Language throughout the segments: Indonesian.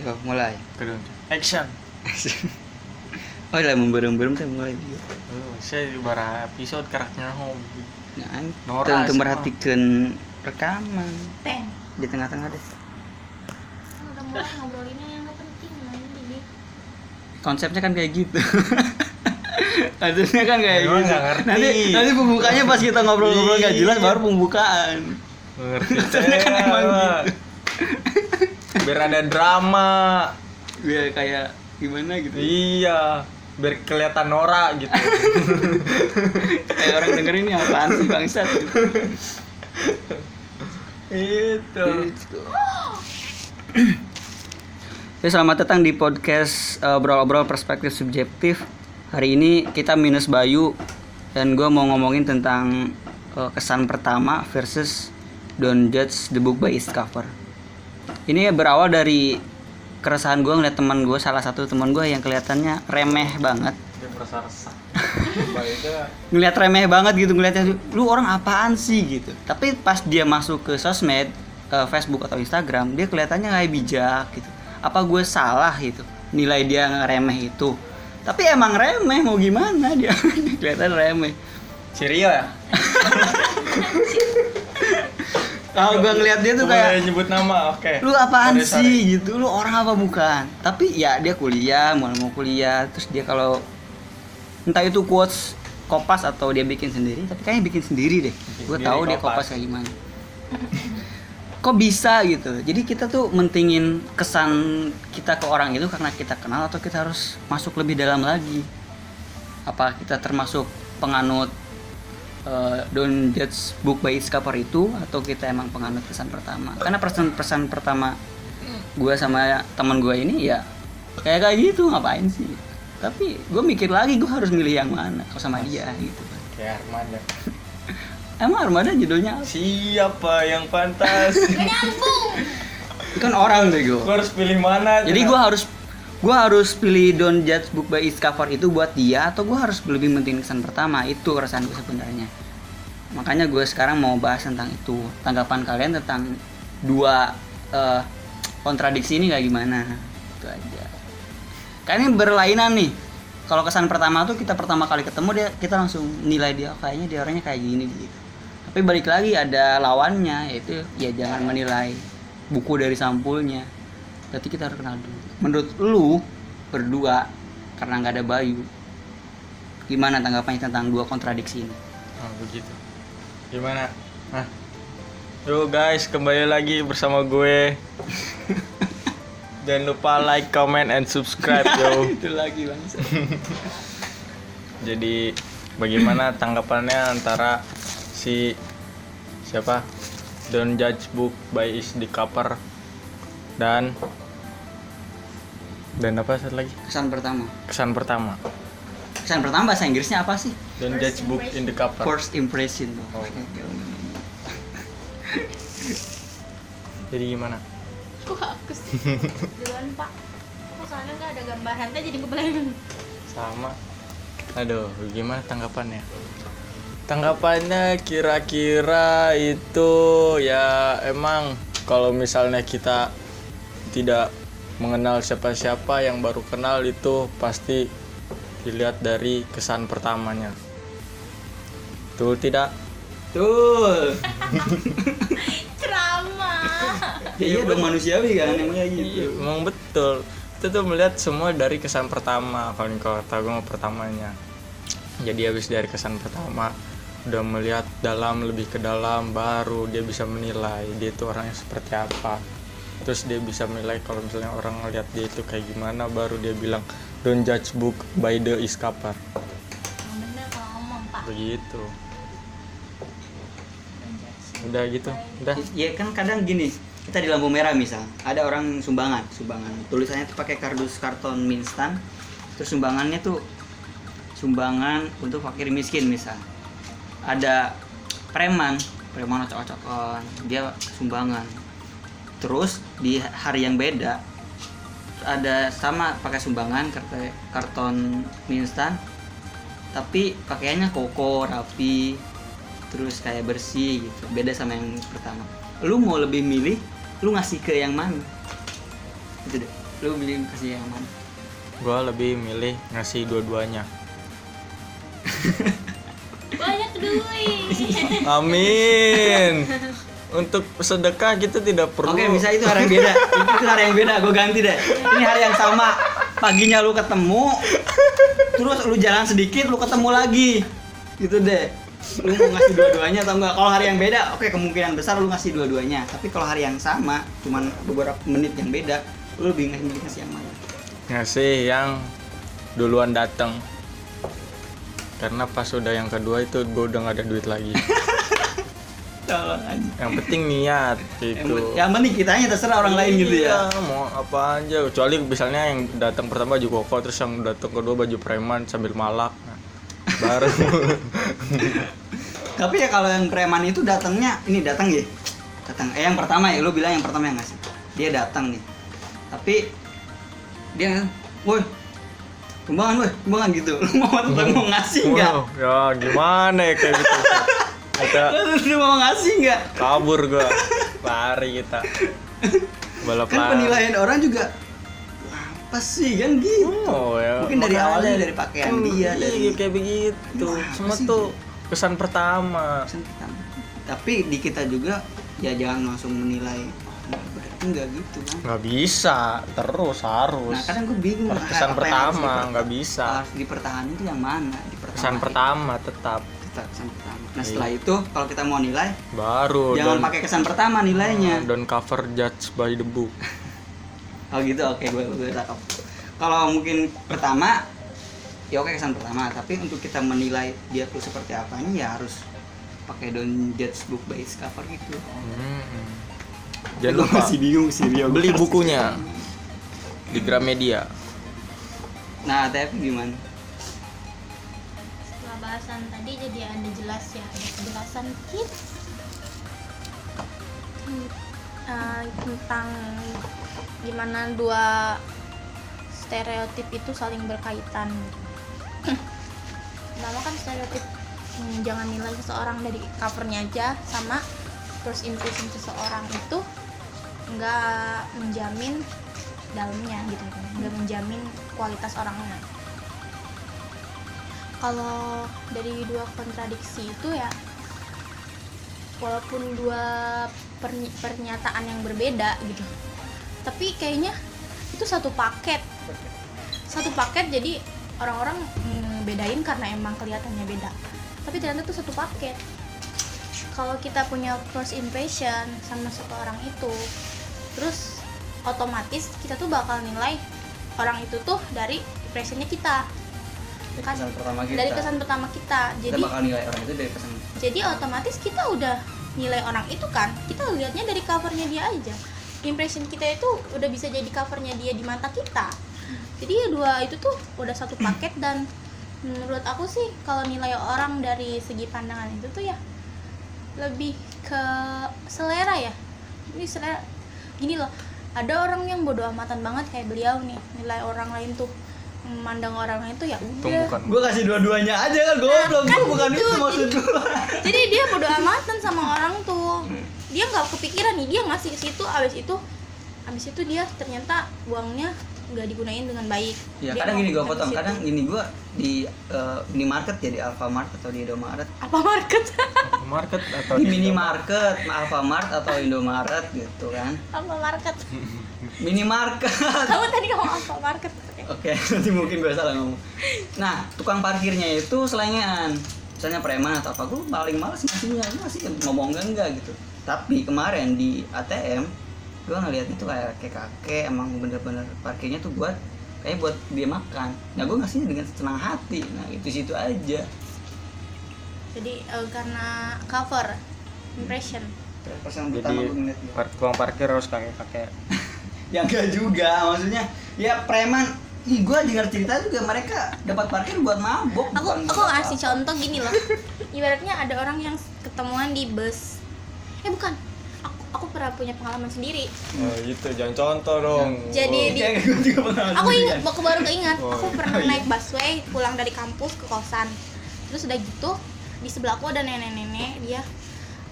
Yo, mulai. Kedua. Action. oh, lah memberem-berem teh mulai dia. Oh, saya di bara episode karakternya hobi. Nah, Nora tentu sih, merhatikan rekaman Ten. di tengah-tengah deh. Kan udah mulai ngobrolinnya yang gak penting nanti. Konsepnya kan kayak gitu. Harusnya kan kayak gitu. Nanti nanti pembukanya pas kita ngobrol-ngobrol nggak jelas Iya. baru pembukaan. Ngerti kan saya, emang gitu. Biar ada drama. Biar kayak gimana gitu. Iya. Biar kelihatan Nora gitu. kayak orang denger ini apaan sih bangsat gitu. Itu. Gitu. Ya, selamat datang di podcast eh, obrol-obrol perspektif subjektif. Hari ini kita minus Bayu dan gue mau ngomongin tentang eh, kesan pertama versus Don't Judge the Book by its cover. Ini berawal dari keresahan gue ngeliat teman gue, salah satu teman gue yang kelihatannya remeh banget. Ngeliat remeh banget gitu ngeliatnya lu orang apaan sih? gitu. Tapi pas dia masuk ke sosmed eh, Facebook atau Instagram dia kelihatannya kayak bijak gitu. Apa gue salah gitu? Nilai dia remeh itu? Tapi emang remeh mau gimana dia? Kelihatan remeh. Cirio ya? kalau gue ngeliat dia tuh Boleh kayak nyebut nama, oke. lu apaan Sorry, sorry. sih? Gitu. Lu orang apa bukan? Tapi ya dia kuliah mau mau kuliah. Terus dia kalau entah itu quotes kopas atau dia bikin sendiri tapi kayaknya bikin sendiri deh. Gue tahu dia kopas kayak gimana. Kok bisa gitu? Jadi kita tuh mentingin kesan kita ke orang itu karena kita kenal atau kita harus masuk lebih dalam lagi? Apa kita termasuk penganut uh, don't judge book by its cover itu atau kita emang penganut kesan pertama karena pesan-pesan pertama gue sama teman gue ini ya kayak kayak gitu ngapain sih tapi gue mikir lagi gue harus milih yang mana kalau sama dia gitu Kayak Armada. emang armada judulnya apa? Siapa yang pantas? Kan orang deh gue Gua harus pilih mana? jadi gue harus gue harus pilih don't judge book by its cover itu buat dia atau gue harus lebih penting kesan pertama? Itu keresahan gue sebenarnya. Makanya gue sekarang mau bahas tentang itu. Tanggapan kalian tentang dua eh, kontradiksi ini kayak gimana? Itu aja. Kayaknya berlainan nih. Kalau kesan pertama tuh kita pertama kali ketemu dia kita langsung nilai dia kayaknya dia orangnya kayak gini gitu. Tapi balik lagi ada lawannya yaitu ya jangan menilai buku dari sampulnya berarti kita harus kenal dulu menurut lu berdua karena nggak ada Bayu gimana tanggapannya tentang dua kontradiksi ini Oh, begitu. Gimana? Hah? Yuk guys, kembali lagi bersama gue. Jangan lupa like, comment, and subscribe yo. itu lagi bang Jadi bagaimana tanggapannya antara si siapa? Don't judge book by its the cover dan dan apa satu lagi? kesan pertama Kesan pertama. kesan pertama bahasa Inggrisnya apa sih Don't judge book in the cover. first impression Oh. Jadi gimana? Kok aku sih? Duluan pak. Kok soalnya nggak ada gambaran teh jadi ngeblank. sama aduh gimana tanggapannya tanggapannya kira-kira itu ya emang kalau misalnya kita tidak mengenal siapa-siapa yang baru kenal itu pasti dilihat dari kesan pertamanya betul tidak tuh Ceramah. iya dong manusiawi kan emang kayak gitu Iya, emang betul. Itu tuh melihat semua dari kesan pertama kalau kata gue mau pertamanya. Jadi habis dari kesan pertama udah melihat dalam lebih ke dalam baru dia bisa menilai dia itu orangnya seperti apa. Terus dia bisa menilai kalau misalnya orang ngeliat dia itu kayak gimana baru dia bilang don't judge book by the its cover. Yang bener kalau ngomong pak. Begitu. Udah gitu. Udah. ya kan kadang gini kita di lampu merah misal ada orang sumbangan sumbangan tulisannya tuh pakai kardus karton mie instan terus sumbangannya tuh sumbangan untuk fakir miskin misal ada preman preman ocok-ocokan dia sumbangan terus di hari yang beda ada sama pakai sumbangan karte- karton mie instan tapi pakaiannya koko rapi terus kayak bersih gitu. Beda sama yang pertama. Lu mau lebih milih lu ngasih ke yang mana? Itu deh. Lu milih kasih yang mana? Gue lebih milih ngasih dua-duanya. Banyak duit. Amin untuk sedekah kita tidak perlu Oke, bisa itu hari yang beda. itu hari yang beda, gue ganti deh. Ini hari yang sama. Paginya lu ketemu, terus lu jalan sedikit, lu ketemu lagi. Gitu deh. Lu mau ngasih dua-duanya atau enggak? Kalau hari yang beda, oke kemungkinan besar lu ngasih dua-duanya. Tapi kalau hari yang sama, cuman beberapa menit yang beda, lu lebih ngasih ngasih yang mana? ngasih yang duluan datang karena pas udah yang kedua itu gue udah gak ada duit lagi Tolong aja. yang penting niat gitu yang penting kitanya terserah orang lain gitu ya. Iya, mau apa aja kecuali misalnya yang datang pertama baju koko terus yang datang kedua baju preman sambil malak Nah, baru Tapi ya kalau yang preman itu datangnya ini datang ya. Datang. Eh yang pertama ya lu bilang yang pertama yang ngasih. Dia datang nih. Tapi dia woi kembangan woi kembangan gitu lu mau tetap mau ngasih nggak Wow, ya gimana ya kayak gitu kita lu mau ngasih nggak? kabur gua. Lari kita. Balap kan lari. penilaian orang juga apa sih? Kan gitu. Oh, ya. Mungkin dari Makanya- awalnya dari pakaian Hmm, dia, iya, dari- kayak begitu. Semua tuh kesan pertama. Pesan pertama. tapi di kita juga ya jangan langsung menilai. "Oh, berarti nggak gitu kan? Nggak bisa. Terus harus. Nah kadang gue bingung ah, kesan pertama, nggak bisa. harus dipertahankan itu yang mana? Kesan pertama tetap Tetap kesan pertama nah Iya. setelah itu kalau kita mau nilai baru jangan don't- pakai kesan pertama nilainya. don't cover judge by the book. Oh gitu? Oke gue gue tangkap kalau mungkin pertama ya oke kesan pertama. Tapi untuk kita menilai dia tuh seperti apanya ya harus pakai don't judge book by its cover gitu. Hmm. Jangan lupa masih bingung sih dia beli bukunya di Gramedia. Nah tapi gimana bahasan tadi jadi ada jelas ya ada penjelasan Hmm, eh, tentang gimana dua stereotip itu saling berkaitan. Pertama kan stereotip hmm, jangan nilai seseorang dari covernya aja sama first impression seseorang itu nggak menjamin dalamnya gitu nggak menjamin kualitas orangnya kalau dari dua kontradiksi itu ya walaupun dua perny- pernyataan yang berbeda gitu tapi kayaknya itu satu paket. Satu paket jadi orang-orang mm, bedain karena emang kelihatannya beda tapi ternyata itu satu paket. Kalau kita punya first impression sama seseorang itu terus otomatis kita tuh bakal nilai orang itu tuh dari impressionnya kita Kan- kesan pertama kita. dari kesan pertama kita. Kita jadi bakal nilai orang itu dari kesan jadi otomatis kita udah nilai orang itu kan kita lihatnya dari covernya dia aja. Impression kita itu udah bisa jadi covernya dia di mata kita. Jadi ya dua itu tuh udah satu paket dan menurut aku sih kalau nilai orang dari segi pandangan itu tuh ya lebih ke selera ya. Ini selera gini loh ada orang yang bodoh amatan banget kayak beliau nih nilai orang lain tuh memandang orang lain tuh ya itu udah. bukan gue kasih dua-duanya aja kan goblok. gue bukan itu maksud gue jadi dia bodo amatan sama orang tuh. Dia nggak kepikiran nih dia ngasih ke situ abis itu abis itu dia ternyata uangnya nggak digunain dengan baik. Ya Dia kadang gini gue potong itu. kadang gini gue di eh, minimarket ya di Alfamart atau di Indomaret. Apa market market atau di minimarket Alfamart atau Indomaret gitu kan. Apa market minimarket. Kamu tadi ngomong apa market Oke. Oke, nanti mungkin gue salah ngomong. Nah, tukang parkirnya itu selengean. Misalnya preman atau apa, gue paling males ngasihnya. Gue masih ngomong enggak enggak gitu. Tapi kemarin di ATM, gue ngeliat itu kayak kayak kakek emang bener-bener parkirnya tuh buat kayak buat dia makan. Nah, gue ngasihnya dengan senang hati. Nah, itu situ aja. jadi eh, karena cover impression jadi pertama gue ngeliat tukang parkir harus kakek kakek Ya enggak juga, maksudnya ya preman Ih, gue dengar cerita juga mereka dapat parkir buat mabok. aku aku ngasih apa. contoh gini loh. Ibaratnya ada orang yang ketemuan di bus. Eh bukan. Aku aku pernah punya pengalaman sendiri. Oh gitu. Jangan contoh dong. Jadi Oh. di- aku ingat aku baru keingat. Oh, aku pernah oh iya. naik busway pulang dari kampus ke kosan. Terus udah gitu di sebelah aku ada nenek-nenek. Dia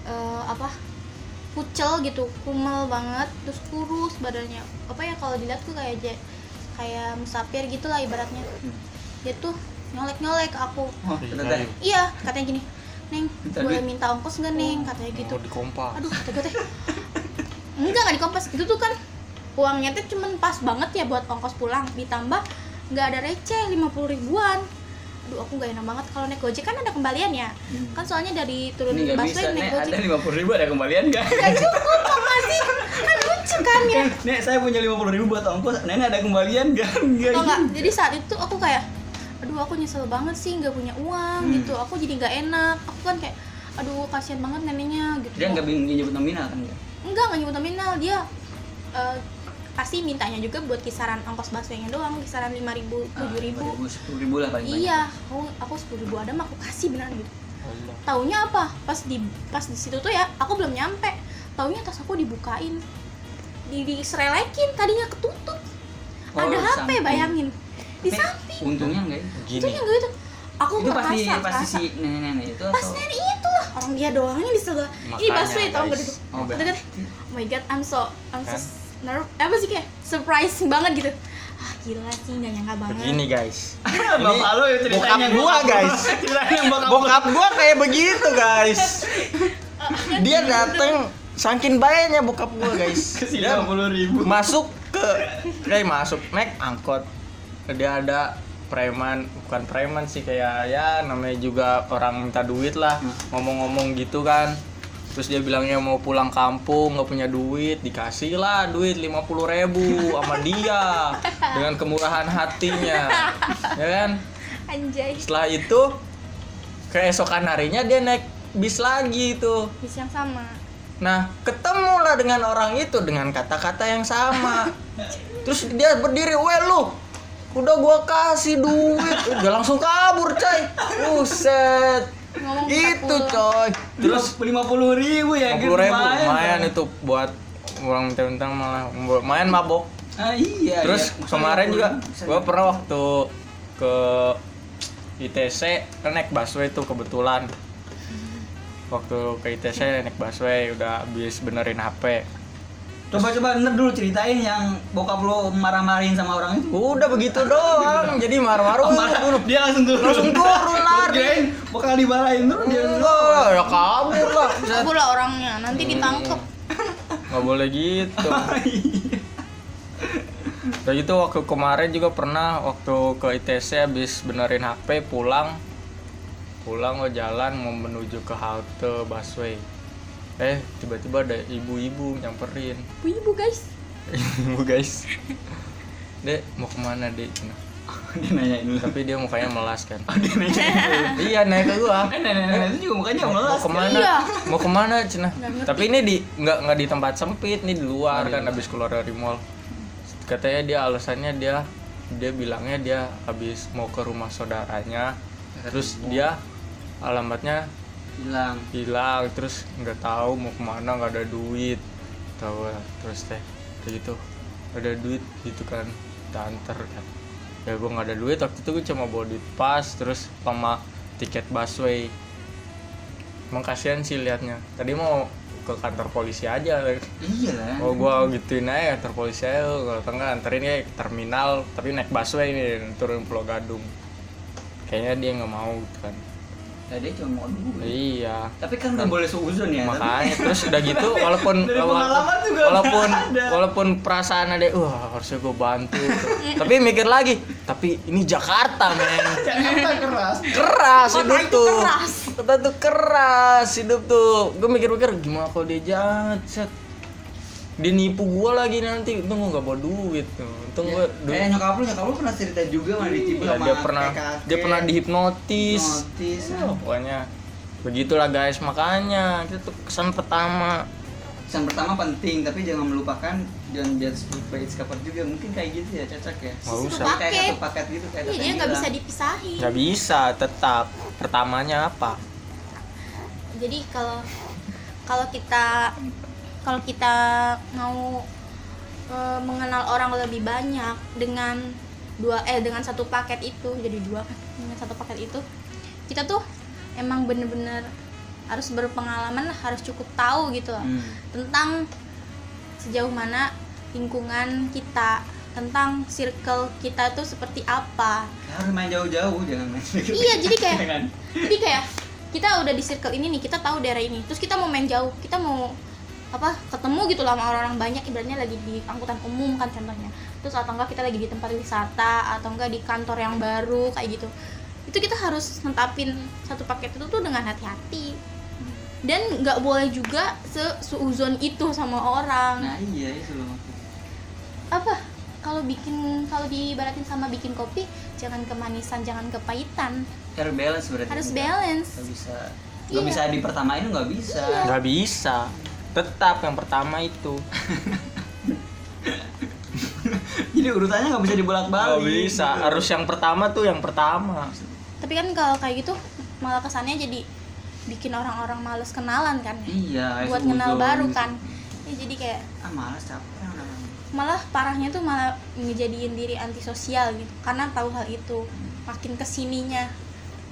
eh, apa kucel gitu. Kumel banget. Terus kurus badannya. Apa ya kalau dilihat tuh kayak kayak musafir gitu lah ibaratnya dia tuh nyolek nyolek aku. Oh ternyata iya katanya gini neng Minta boleh duit." minta ongkos nggak neng? Katanya gitu. Mau dikompas. aduh kata gue teh. Enggak nggak dikompas. Itu tuh kan uangnya tuh cuman pas banget ya buat ongkos pulang. Ditambah nggak ada receh 50 ribuan aduh aku nggak enak banget kalau naik gojek. Kan ada kembalian ya? Hmm. kan soalnya dari turun busway naik gojek. Ada lima puluh ribu ada kembalian nggak? Nggak cukup apa sih kan lucu kan ya? Nih saya punya lima puluh ribu buat ongkos. Nenek ada kembalian nggak? Nggak Tau nggak. jadi saat itu aku kayak aduh aku nyesel banget sih nggak punya uang Hmm. gitu. Aku jadi nggak enak. Aku kan kayak aduh kasihan banget neneknya gitu. Dia nggak bingung nyebut nominal kan nggak? Enggak nggak nyebut nominal. Dia eh, pasti mintanya juga buat kisaran ongkos busway-nya doang kisaran lima ribu tujuh ribu. sepuluh ribu lah paling iya aku aku sepuluh ribu ada mah aku kasih beneran gitu. Allah. taunya apa? Pas di pas di situ tuh ya aku belum nyampe. Taunya tas aku dibukain di diserelekin tadinya ketutup. Oh, ada HP samping. bayangin. Di samping. untungnya enggak ya itu Gini. yang gitu aku itu pasti pasti si nenek-nenek itu pas atau? nenek itu lah. Orang dia doangnya di sebelah. Ini tau gak guys. gitu Oh, oh my god I'm so I'm so Nerve apa sih kayak surprising banget gitu ah gila sih nggak nyangka banget Begini guys. bapak lo ya ceritanya bokap gua, guys. ceritanya bokap Bokap gua kayak begitu guys. Dia dateng saking bayarnya bokap gua guys. kasih Dia ribu masuk ke kayak masuk naik angkot. Dia ada preman bukan preman sih kayak ya namanya juga orang minta duit lah Hmm. ngomong-ngomong gitu kan terus dia bilangnya mau pulang kampung nggak punya duit dikasih lah duit lima puluh ribu sama dia dengan kemurahan hatinya ya kan? Anjay. Setelah itu keesokan harinya dia naik bis lagi itu. Bis yang sama. Nah ketemulah dengan orang itu dengan kata-kata yang sama. Terus dia berdiri weh lu udah gua kasih duit. Udah langsung kabur coy. Buset ngomong itu 40. coy. Terus lima puluh ribu ya 50 ribu lumayan, lumayan itu buat orang minta-minta malah. Lumayan mabok. Ah, iya terus iya. kemarin juga 50 ribu, gua pernah waktu ke ITC kan naik busway tuh kebetulan. Waktu ke ITC naik busway udah habis benerin HP coba coba ntar dulu ceritain yang bokap lo marah-marahin sama orang itu. Udah begitu doang jadi marah-marah Oh, marah. dia langsung turun. Langsung turun, lari. Kirain bakal dimarahin terus dia Enggak, ya kabur lah. Aku lah orangnya nanti ditangkep. Nggak boleh gitu. Udah gitu waktu kemarin juga pernah waktu ke ITC habis benerin HP pulang. Pulang gue jalan mau menuju ke halte busway eh tiba-tiba ada ibu-ibu nyamperin. Ibu guys. Ibu guys. Dek mau ke mana dek? Dia nanyain dulu. Tapi dia mukanya melas kan. Dia nanyain dulu. Iya naik ke gua. Eh nenek-nenek itu juga mukanya mau melas. ke mana? Iya. mau ke mana cina? Tapi ini di nggak nggak di tempat sempit nih di luar Oh, kan iya. habis keluar dari mall. Katanya dia alasannya dia dia bilangnya dia habis mau ke rumah saudaranya. Terus dia alamatnya hilang. Hilang terus nggak tahu mau ke mana nggak ada duit. Tahu lah. terus teh kayak gitu. Ada duit gitu kan kita anter kan. Ya gue nggak ada duit waktu itu gue cuma bawa duit pas terus sama tiket busway. Emang kasihan sih liatnya. Tadi mau ke kantor polisi aja iya lah. Oh gua gituin aja kantor polisi aja. Kalau enggak anterin ya ke terminal tapi naik busway nih turun Pulau Gadung. Kayaknya dia nggak mau gitu kan ya dia cuma mau duit iya. Tapi kan udah boleh seuzon ya makanya terus udah gitu walaupun Dari walaupun juga walaupun, ada. walaupun perasaan ada wah harusnya gue bantu. Tapi mikir lagi tapi ini Jakarta men. Jakarta keras. Keras Kota hidup itu tuh. keras. kota tuh keras hidup tuh. Gue mikir-mikir gimana kalau dia jahat set dia nipu gue lagi nanti. Untung gue gak bawa duit tuh. Untung gue duit. Eh nyokap lu nyokap lu pernah cerita juga mana ditipu Iya, sama dia pernah dia pernah dihipnotis. Hipnotis, Oh, pokoknya. Begitulah guys. Makanya kita tuh kesan pertama. Pesan pertama penting, tapi jangan melupakan Jazz Book by It's Cover juga. Mungkin kayak gitu ya, cocok ya. Nggak usah. Kayak paket. satu paket gitu kayak iya dia nggak bilang. bisa dipisahin. Nggak bisa. Tetap. Pertamanya apa? Jadi kalau kalau kita kalau kita mau e, mengenal orang lebih banyak dengan dua eh dengan satu paket itu jadi dua kan dengan satu paket itu kita tuh emang bener-bener harus berpengalaman lah harus cukup tahu gitu loh Hmm. tentang sejauh mana lingkungan kita tentang circle kita tuh seperti apa. Harus main jauh-jauh jangan main iya jadi kayak jadi kayak kita udah di circle ini nih kita tahu daerah ini. Terus kita mau main jauh kita mau apa ketemu gitu lah sama orang-orang banyak ibaratnya lagi di angkutan umum kan contohnya. Terus atau enggak kita lagi di tempat wisata atau enggak di kantor yang baru kayak gitu. Itu kita harus nentapin satu paket itu tuh dengan hati-hati. Dan nggak boleh juga seuzon itu sama orang. Nah iya itu loh apa? Kalau bikin kalau diibaratin sama bikin kopi jangan kemanisan jangan kepahitan. Harus balance berarti. Harus balance. Nggak bisa Iya. nggak bisa di pertama itu nggak bisa. Nggak bisa tetap yang pertama itu. Jadi urutannya nggak bisa dibolak-balik. Nggak bisa. Gitu. harus yang pertama tuh yang pertama. Tapi kan kalau kayak gitu malah kesannya jadi bikin orang-orang males kenalan kan iya buat kenal baru kan. Ya jadi kayak ah malas capek malah parahnya tuh malah ngejadiin diri antisosial gitu karena tahu hal itu. Makin ke sininya.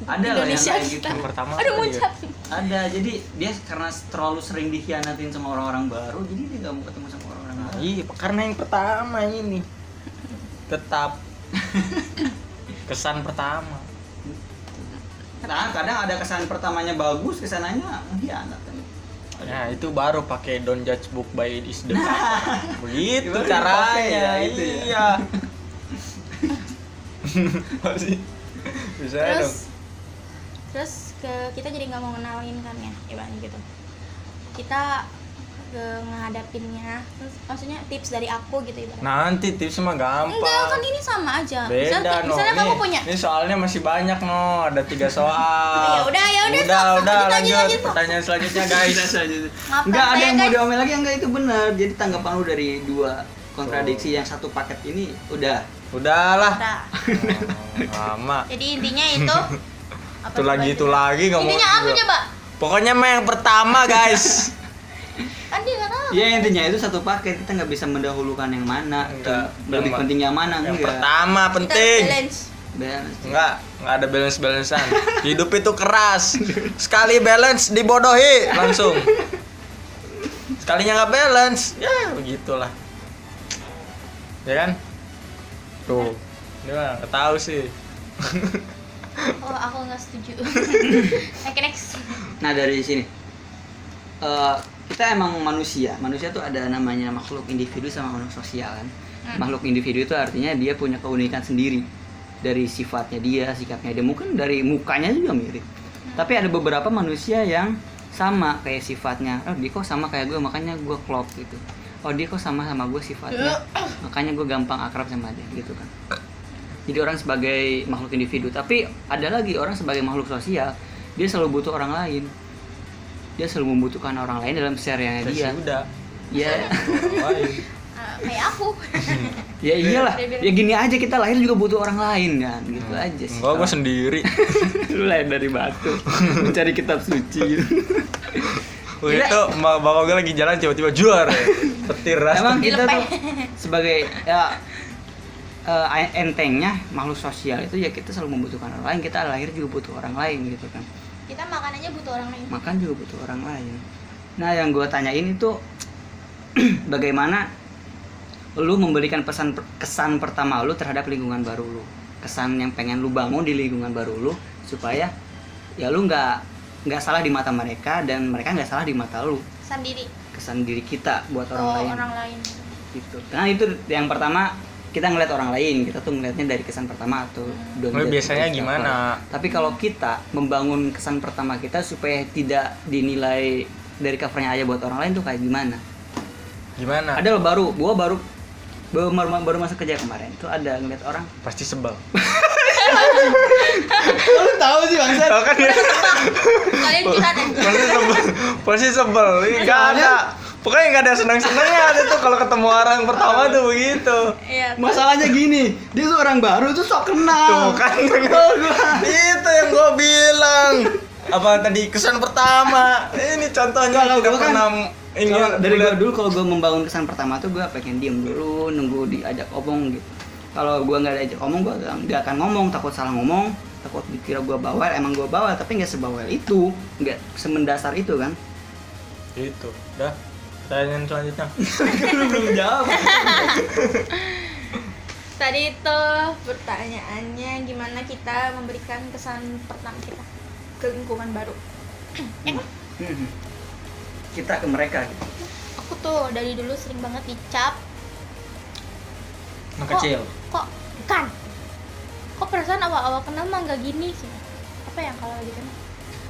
Ada loh yang kayak gitu. Yang pertama aduh apa muncrat ada jadi dia karena terlalu sering dikhianatin sama orang-orang baru jadi dia nggak mau ketemu sama orang-orang baru iya karena yang pertama ini tetap kesan pertama nah kadang ada kesan pertamanya bagus ke sananya mengkhianat kan Nah itu baru pakai don't judge book by its the cover. Begitu Baru caranya. ya, itu ya. Iya. Masih bisa dong. terus terus ke kita jadi nggak mau ngenalin kan ya ibaratnya gitu kita ke ngehadapinnya terus maksudnya tips dari aku gitu ibaratnya Nanti tips mah gampang. enggak kan ini sama aja Beda misalnya, no. misalnya kamu Nih, punya Ini soalnya masih banyak no. Ada tiga soal. Ya udah, ya udah, Udah, sok, udah lanjut, lanjut. lanjut. Pertanyaan selanjutnya guys. Enggak ada saya, yang mau guys. diomel lagi enggak itu benar. Jadi tanggapan lu dari dua kontradiksi yang satu paket ini udah Udahlah. Udah. Oh, lama. jadi intinya itu apa Itu lagi itu lagi nggak mau. intinya apa coba Pokoknya mah yang pertama guys. kan dia nggak tahu Ya intinya itu satu paket kita nggak bisa mendahulukan yang mana, Enggak. lebih Yang- penting yang mana yang enggak. pertama Kita penting. balance Balance. Enggak, enggak ada balance balancean. Hidup itu keras. Sekali balance dibodohi langsung. Sekalinya nggak balance, ya begitulah. Ya kan? Tuh. Mah nggak tahu sih. oh aku nggak setuju oke next Nah dari sini eh, kita emang manusia. Manusia tuh ada namanya makhluk individu sama makhluk sosial kan. Hmm. Makhluk individu itu artinya dia punya keunikan sendiri dari sifatnya dia, sikapnya dia. Mungkin dari mukanya juga mirip. Tapi ada beberapa manusia yang sama kayak sifatnya. Oh dia kok sama kayak gue makanya gue klop gitu. Oh dia kok sama sama gue sifatnya. makanya gue gampang akrab sama dia gitu kan. Jadi orang sebagai makhluk individu, tapi ada lagi orang sebagai makhluk sosial, dia selalu butuh orang lain. Dia selalu membutuhkan orang lain dalam share-nya dia. Sudah. Ya, Ah, kayak aku ya iyalah. Ya gini aja kita lahir juga butuh orang lain kan, gitu aja sih. Enggak, gua sendiri. Lu lahir dari batu, mencari kitab suci. Wah, Gila. itu bapak gue lagi jalan tiba-tiba juara. Petir ras. Emang kita tuh sebagai ya eh, entengnya makhluk sosial itu ya kita selalu membutuhkan orang lain. Kita lahir juga butuh orang lain gitu kan. kita makan aja butuh orang lain makan juga butuh orang lain. Nah, yang gue tanyain itu bagaimana lu memberikan pesan kesan pertama lu terhadap lingkungan baru lu, kesan yang pengen lu bangun di lingkungan baru lu supaya ya lu nggak nggak salah di mata mereka dan mereka nggak salah di mata lu, sendiri kesan diri kita buat orang oh, lain orang lain gitu. Nah itu yang pertama kita ngeliat orang lain, kita tuh ngeliatnya dari kesan pertama atau don't Oh, judge biasanya gimana? cover. Tapi kalau kita membangun kesan pertama kita supaya tidak dinilai dari covernya aja buat orang lain tuh kayak gimana? Gimana? Ada loh baru, gua baru baru, baru, baru masuk kerja kemarin tuh ada ngeliat orang. Pasti sebel. Lu tahu sih bangsat? Kan ya? kalian curhat ya Pasti sebel. Pasti sebel. Ini nggak ada. Pokoknya nggak ada senang-senangnya ada tuh kalau ketemu orang pertama tuh begitu. iya Masalahnya gini, dia tuh orang baru tuh sok kenal. Tuh kan. Oh, gua. Itu yang gue bilang. Apa tadi kesan pertama? Ini contohnya Kalau gua kan- pernah ini dari gua dulu kalau gua membangun kesan pertama tuh gua pengen diem dulu nunggu diajak omong gitu kalau gua nggak diajak omong gua nggak nggak akan ngomong takut salah ngomong takut dikira gue bawel emang gue bawel tapi nggak sebawel itu nggak semendasar itu kan itu dah pertanyaan selanjutnya. Belum jawab. Tadi itu pertanyaannya gimana kita memberikan kesan pertama kita ke lingkungan baru. Eh, Hmm. kita ke mereka. Gitu. aku tuh dari dulu sering banget dicap. Anak Kok- kecil. kok kan kok perasaan awal-awal kenal mah nggak gini sih? Apa ya kalau lagi kenal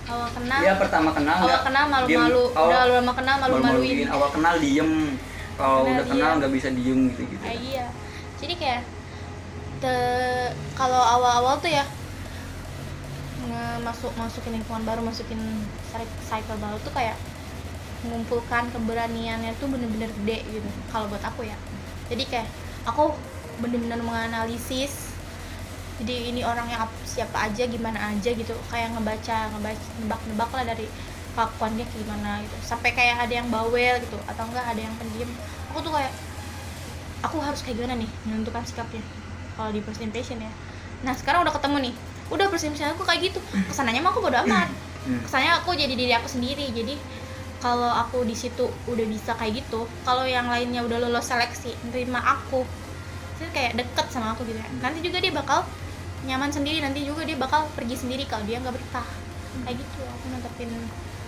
awal kenal. Dia pertama kenal awal kenal malu-malu. Awal- udah lama kenal malu-maluin. awal kenal diem. Kalau udah kenal nggak bisa diem gitu gitu iya. Jadi kayak te- kalau awal-awal tuh ya masuk masukin lingkungan baru masukin cy- cycle baru tuh kayak mengumpulkan keberaniannya tuh bener-bener gede gitu. Kalau buat aku ya. Jadi kayak aku bener-bener menganalisis jadi ini orangnya ap- siapa aja gimana aja gitu. Kayak ngebaca ngebaca nebak-nebak lah dari kelakuannya kayak gimana gitu. Sampai kayak ada yang bawel gitu atau enggak ada yang pendiam. Aku tuh kayak aku harus kayak gimana nih menentukan sikapnya kalau di first impression ya. Nah sekarang udah ketemu nih. Udah first impression aku kayak gitu. Ke sananya mah aku bodo amat. Hmm. kesannya aku jadi diri aku sendiri. Jadi kalau aku di situ udah bisa kayak gitu kalau yang lainnya udah lolos seleksi nerima aku itu kayak deket sama aku gitu ya. Nanti juga dia bakal nyaman sendiri nanti juga dia bakal pergi sendiri kalau dia nggak betah kayak gitu aku nantepin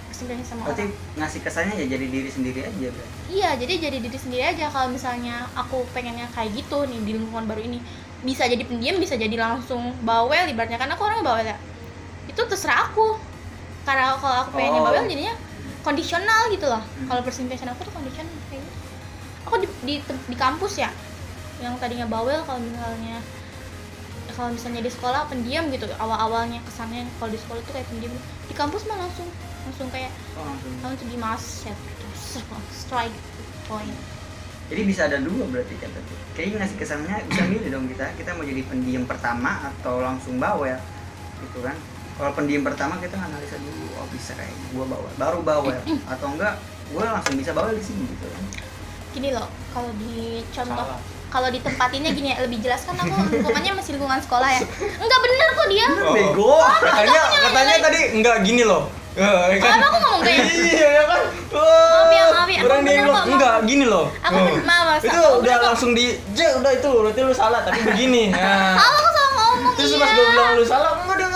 impression sama berarti orang ngasih kesannya ya jadi diri sendiri aja berarti Iya, jadi jadi diri sendiri aja kalau misalnya aku pengennya kayak gitu nih di lingkungan baru ini. Bisa jadi pendiam, bisa jadi langsung bawel ibaratnya kan aku orangnya bawel ya. Itu terserah aku. Karena kalau aku pengennya Oh. bawel jadinya kondisional gitu loh. Hmm. Kalau impression aku tuh kondisional kayak gitu. Aku di, di di kampus ya yang tadinya bawel kalau misalnya kalau misalnya di sekolah pendiam gitu awal-awalnya kesannya kalau di sekolah tuh kayak pendiam. Di kampus mah langsung langsung kayak oh, langsung. kamu tuh dimaset strike point. Jadi bisa ada dua berarti kan tadi kayaknya ngasih kesannya bisa milih dong kita. Kita mau jadi pendiam pertama atau langsung bawel gitu kan? Kalau pendiam pertama kita analisa dulu oh bisa kayak gua bawel. Baru bawel. Atau enggak gua langsung bisa bawel di sini gitu kan? Gini loh kalau di contoh Salah. Kalau ditempatinnya gini ya lebih jelas kan aku lingkungannya masih lingkungan sekolah ya. Enggak bener kok dia. Oh. bego. Katanya katanya tadi enggak gini loh. Eh, kan? Kenapa aku ngomong kayak iya ya kan? Maaf ya, maaf ya. orang Emang dia bilang enggak gini loh. Aku Oh. bener, maaf, maaf. itu Aku udah langsung di je udah itu berarti lu salah tapi begini. Nah. Salah aku salah ngomong terus iya. pas gue bilang lu salah enggak dia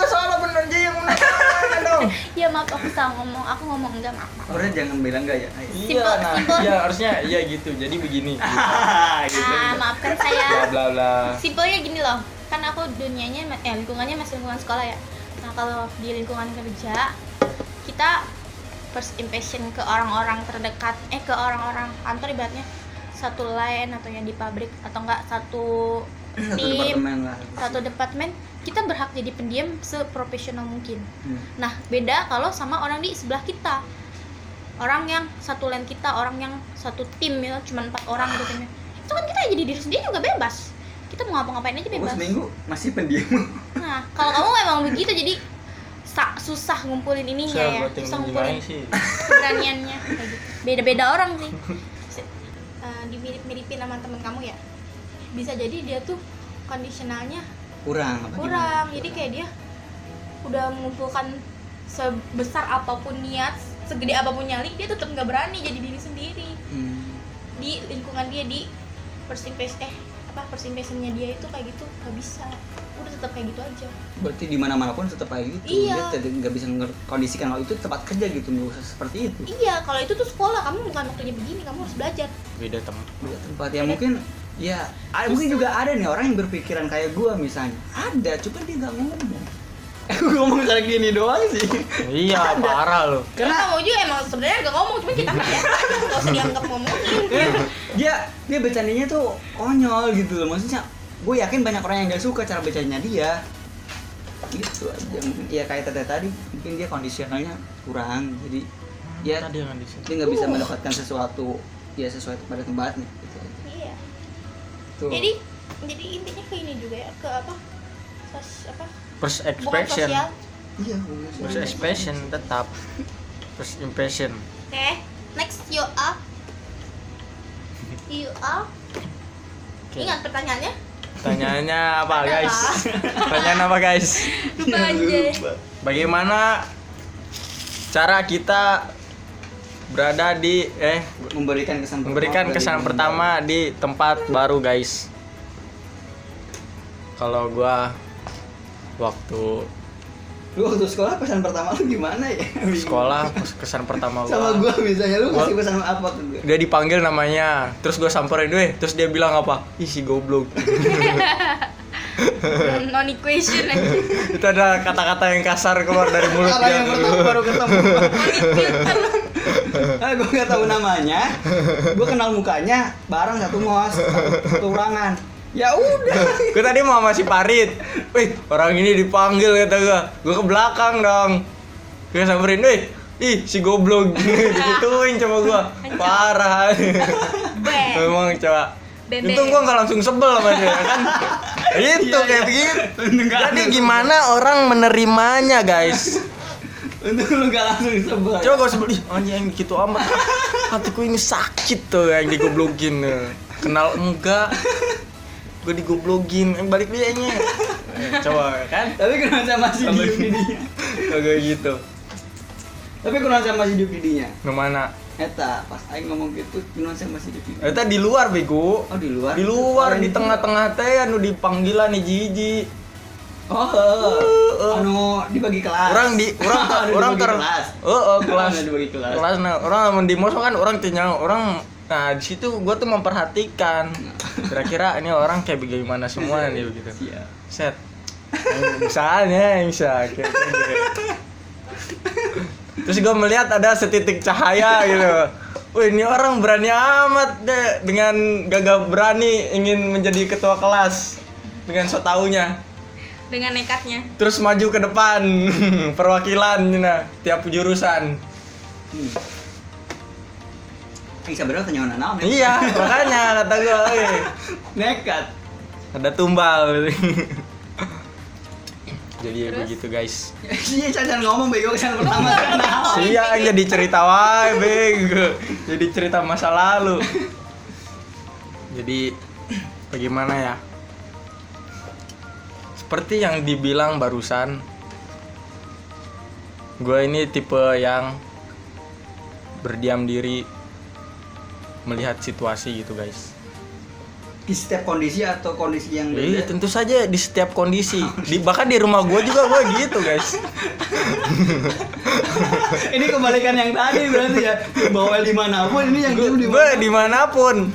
dong ya maaf aku salah ngomong. Aku ngomong enggak maaf udah jangan bilang enggak ya? Iya. Simple, nah simple. iya harusnya iya gitu. Jadi begini. Gitu. gitu, ah gitu. maafkan bla saya. Bla bla simpelnya gini loh. Kan aku dunianya eh lingkungannya masih lingkungan sekolah ya. Nah kalau di lingkungan kerja kita first impression ke orang-orang terdekat eh ke orang-orang kantor ibaratnya satu line atau yang di pabrik atau enggak satu satu tim departemen lah. satu departemen kita berhak jadi pendiam seprofesional mungkin. Hmm. nah beda kalau sama orang di sebelah kita. Orang yang satu line kita orang yang satu tim ya cuma empat orang gitu timnya itu kan kita jadi diri sendiri juga bebas. Kita mau ngapa-ngapain aja bebas. Seminggu masih pendiam. Nah kalau kamu memang begitu jadi sa- susah ngumpulin ininya saya ya. susah ngumpulin sih? keberaniannya. Kayak gitu. Beda-beda orang sih Eh, dimirip-miripin sama temen kamu ya bisa jadi dia tuh kondisionalnya kurang apa kurang. Jadi kayak dia udah mengumpulkan sebesar apa pun niat segede apa pun nyali dia tetap nggak berani jadi diri sendiri. Gimana? Hmm. di lingkungan dia di impression eh apa first impressionnya dia itu kayak gitu nggak bisa. Udah tetap kayak gitu aja. Berarti di mana pun tetap kayak gitu. Iya. dia tidak nggak bisa kondisikan kalau itu tempat kerja gitu nggak usah seperti itu. Iya kalau itu tuh sekolah. Kamu bukan waktunya begini kamu harus belajar. Beda teman beda tempat. Ya mungkin ya ada- mungkin juga ada nih orang yang berpikiran kayak gua misalnya. Ada cuma dia nggak ngomong. Gue ngomong kayak gini doang sih. Iya parah lo karena kamu juga emang sebenarnya gak ngomong cuma kita nggak ya nggak usah dianggap ngomongin. Dia dia bercandanya tuh konyol gitu loh. Maksudnya gue yakin banyak orang yang gak suka cara bercandanya dia. Gitu aja. Mungkin ya kayak tadi tadi mungkin dia kondisionalnya kurang. Jadi ya tadi dia nggak bisa mendapatkan sesuatu ya sesuai pada tempatnya Tuh. jadi jadi intinya ke ini juga ya ke apa? Sos apa? First expression iya. First expression tetap. First impression. Oke next you up you up Oke. ingat pertanyaannya? Pertanyaannya apa guys? Pertanyaan apa guys? lupa aja Bagaimana cara kita berada di eh memberikan kesan memberikan pertama kesan bagi pertama di tempat baru guys? Kalau gua waktu lu waktu sekolah pesan pertama lu gimana ya? Sekolah kesan pertama sama gua gua misalnya lu Gua- kasih pesan apa ke gue dia dipanggil namanya. Terus gue samperin deh terus dia bilang apa? Ih si goblok non equation. Aja itu ada kata-kata yang kasar keluar dari mulut orang dia. yang pertama baru ketemu. Ah gue nggak tahu namanya. Gue kenal mukanya bareng satu mos satu, ruangan ya udah. Gue tadi mau sama si Parit. Wih orang ini dipanggil kata gue gue ke belakang dong. Gue samperin wih ih si goblok. Digituin coba gue parah. Beh. memang coba Bebe. itu gue nggak langsung sebel sama dia kan? Itu Iya, kayak iya. begitu Nggak jadi gimana orang menerimanya guys? Untuk lu gak langsung sebel. Coba gue sebel, ih anjing gitu amat. Hatiku ini sakit tuh yang digoblokin Kenal enggak? Gue digoblokin, yang balik dia nya Coba kan? Tapi kenapa sama si Kalau- Diukidinya Kagak gitu. Tapi kenapa sama si Diukidinya Nah mana? Eta pas Aing ngomong gitu kenapa sama si Diukidinya Eta di luar bego. Oh di luar? Di luar, Oh, di itu. tengah-tengah teh anu di panggilan nih Jiji. Oh Uh, uh. anu dibagi kelas. Orang di, orang, orang ter kelas. Oh, oh kelas. dibagi kelas. Kelas, nah orang di mos kan orang tinggal orang Nah di situ gue tuh memperhatikan. Kira-kira ini orang kayak bagaimana semua nih begitu. Set. Misalnya bisa kayak gitu. terus gue melihat ada setitik cahaya gitu Wih ini orang berani amat deh dengan gagah berani ingin menjadi ketua kelas dengan so taunya dengan nekatnya terus maju ke depan perwakilan nah, tiap jurusan Hmm. Ini sebenarnya tanya naon ya? iya makanya kata gue Nekat. ada tumbal jadi ya Terus? begitu guys Iya, cacan ngomong bego kesan pertama. Iya, jadi cerita wae, bego. Jadi cerita masa lalu. Jadi bagaimana ya? Seperti yang dibilang barusan, gue ini tipe yang berdiam diri melihat situasi gitu guys. Di setiap kondisi atau kondisi yang Iya beda. tentu saja di setiap kondisi, di, bahkan di rumah gue juga gue gitu guys. ini kebalikan yang tadi berarti ya. Bawel di mana pun ini yang di gue di mana pun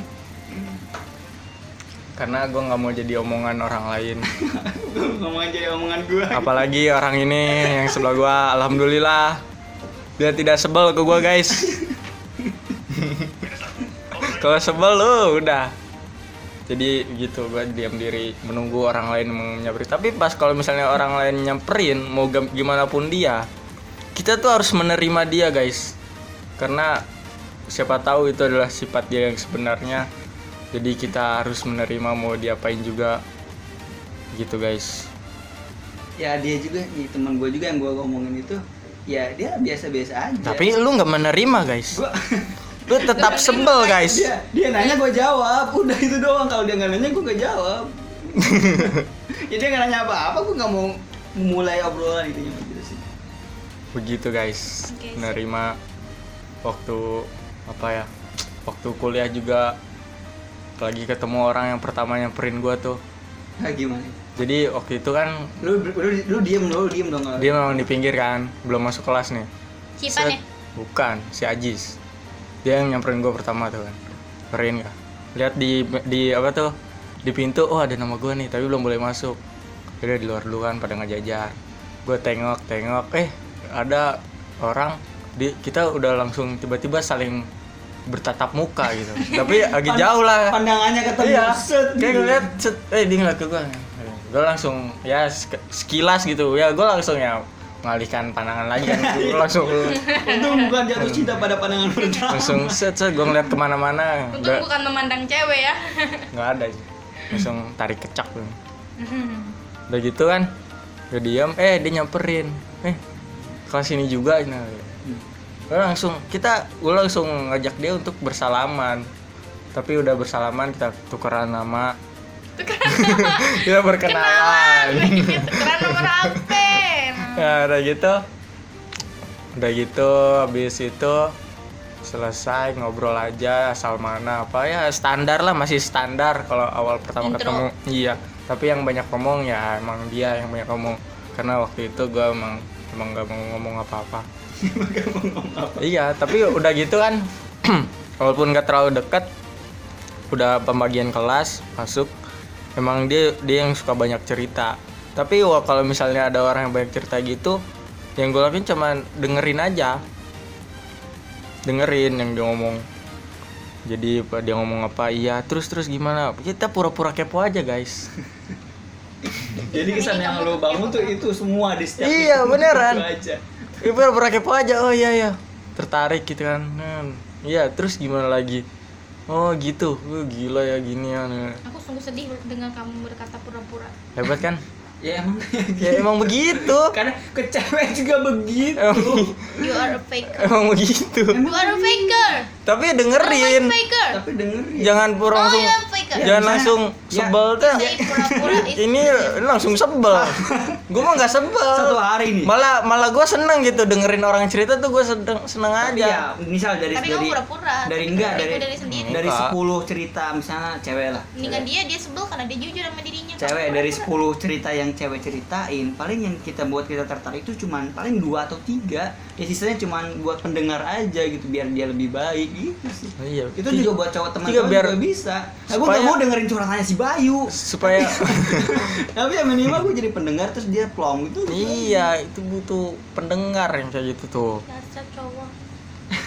karena gue nggak mau jadi omongan orang lain Ngomong aja omongan gue. apalagi orang ini yang sebelah gue alhamdulillah dia tidak sebel ke gue guys kalau sebel lu udah jadi gitu gue diam diri menunggu orang lain menyamperin tapi pas kalau misalnya orang lain nyamperin mau gimana pun dia kita tuh harus menerima dia guys. Karena siapa tahu itu adalah sifat dia yang sebenarnya. Jadi kita harus menerima mau diapain juga. Gitu guys. Ya dia juga nih teman gue juga yang gue ngomongin itu. Ya dia biasa-biasa aja. tapi lu nggak menerima guys. Gua lu tetap sebel guys. dia dia nanya gue jawab. Udah itu doang. Kalau dia nggak nanya gue gak jawab. Ya dia nggak nanya apa-apa gue nggak mau memulai obrolan itu gitu sih. Begitu guys. Oke, sip. menerima waktu apa ya waktu kuliah juga. Lagi ketemu orang yang pertama nyamperin gua tuh. Nah, gimana? Jadi waktu itu kan lu lu, lu diem lu diem dong. Dia memang di pinggir kan. Belum masuk kelas nih. Cipan ya? Bukan si Ajis dia yang nyamperin gua pertama tuh kan. Keren gak lihat di di apa tuh? Di pintu oh ada nama gua nih tapi belum boleh masuk. Udah di luar dulu kan pada ngejajar. Gue tengok tengok eh ada orang di kita udah langsung tiba-tiba saling bertatap muka gitu. Tapi agak jauh lah. pandangannya ketemu. Iya set kayak gitu. ngeliat set eh dia ngeliat ke gue gue langsung ya sek- sekilas gitu. Ya gue langsung ya mengalihkan pandangan lagi kan. Gue langsung. Untung bukan jatuh cinta pada pandangan pertama langsung set set gue ngeliat ke mana-mana. Untung nggak. bukan memandang cewek ya. Nggak ada sih. Langsung tarik kecak tuh udah gitu kan? Udah diam eh dia nyamperin. Eh ke sini juga nah gue langsung kita gue langsung ngajak dia untuk bersalaman. Tapi udah bersalaman kita tukeran nama kita berkenalan. Kenalan, tukeran nomor HP. ya udah gitu. Udah gitu habis itu selesai ngobrol aja asal mana apa ya standar lah masih standar kalau awal pertama Intro. ketemu. Iya tapi yang banyak ngomong ya emang dia yang banyak ngomong. Karena waktu itu gue emang emang gak mau ngomong apa-apa. Iya tapi udah gitu kan walaupun gak terlalu dekat udah pembagian kelas masuk emang dia dia yang suka banyak cerita tapi wah, kalau misalnya ada orang yang banyak cerita gitu yang gue lakuin cuma dengerin aja dengerin yang dia ngomong jadi dia ngomong apa iya terus terus gimana kita pura-pura kepo aja guys Jadi kesan yang lo bangun tuh itu semua di setiap Iya, itu, beneran. pura-pura kepo aja. Oh iya ya. Tertarik gitu kan. Nah, Iya, terus gimana lagi? Oh gitu. Oh, gila ya gini ya. Aku sungguh sedih dengan kamu berkata pura-pura. Hebat kan? Ya emang Ya emang begitu. karena ke cewek juga begitu. Emang, You are a faker. emang begitu. You are a faker. Tapi Oh, dengerin. faker. Tapi dengerin. Jangan pura Oh, langsung you are a faker. jangan misalnya- langsung ya, sebel is Ini langsung sebel. Gue mah nggak sebel. Satu hari nih. Malah malah gue seneng gitu dengerin orang cerita tuh gue seneng seneng Tapi aja. ya, misal dari Tapi dari pura-pura. dari enggak Tapi dari dari sendiri. dari Enggak. 10 cerita misalnya cewek lah. Mendingan dia dia sebel karena dia jujur sama dirinya. Cewek dari pura-pura. 10 cerita yang cewek ceritain, paling yang kita buat kita tertarik itu cuman paling dua atau tiga. Ya sisanya cuman buat pendengar aja gitu biar dia lebih baik gitu sih. Iya. Itu juga buat cowok teman juga cowok biar- juga bisa. Nah, gue gak mau dengerin curhatannya si Bayu. supaya Tapi ya minimal gue jadi pendengar terus dia plong gitu. iya itu butuh pendengar yang kayak gitu tuh cowok.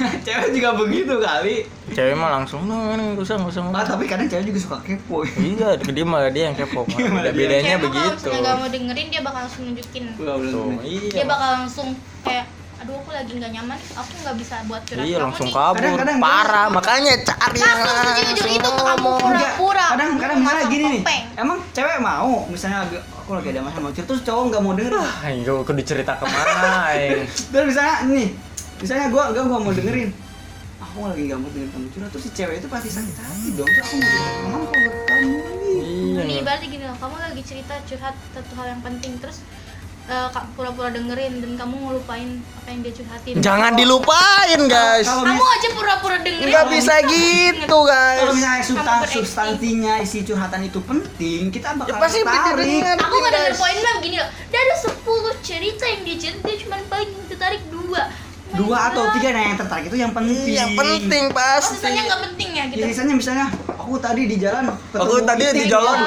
cewek juga begitu kali. cewek mah langsung nah ini nggak usah nggak usah Ah, tapi kadang cewek juga suka kepo. iya dia malah dia yang kepo Beda- malah dia. bedanya Cewek kalau begitu misalnya gak mau dengerin dia bakal langsung nunjukin. Tuh iya Dia bakal langsung kayak aduh aku lagi nggak nyaman, aku nggak bisa buat curhat iya langsung nih. kabur Kadang-kadang parah makanya cari yang Langsung itu tuh kamu ngomong. pura- Enggak, Pura-pura. kadang kadang Masang gini nih emang cewek mau misalnya lagi aku lagi ada masalah mau cerita terus cowok nggak mau denger ah itu aku dicerita ke mana terus misalnya nih misalnya gua gua gua mau dengerin aku lagi nggak mau dengerin kamu curhat terus si cewek itu pasti sakit hati dong terus aku mau dengerin kamu kalau buat kamu iya Ini ibaratnya gini loh, kamu lagi cerita curhat satu hal yang penting terus eh, kak pura-pura dengerin dan kamu ngelupain apa yang dia curhatin. jangan dilupain guys kalau Kamu aja pura-pura dengerin. nggak bisa gitu guys kalau misalnya substan substansinya isi curhatan itu penting kita bakal Ya, pasti tertarik bener-bener. Aku nggak denger Guys. poin lah begini loh. Dari 10 cerita yang dia cerita dia cuma paling tertarik dua. Dua atau tiga nah yang tertarik itu yang penting Iya, yang penting Oh, pasti sisanya nggak penting ya gitu. ya sisanya misalnya aku tadi di jalan Aku tadi di itik. jalan.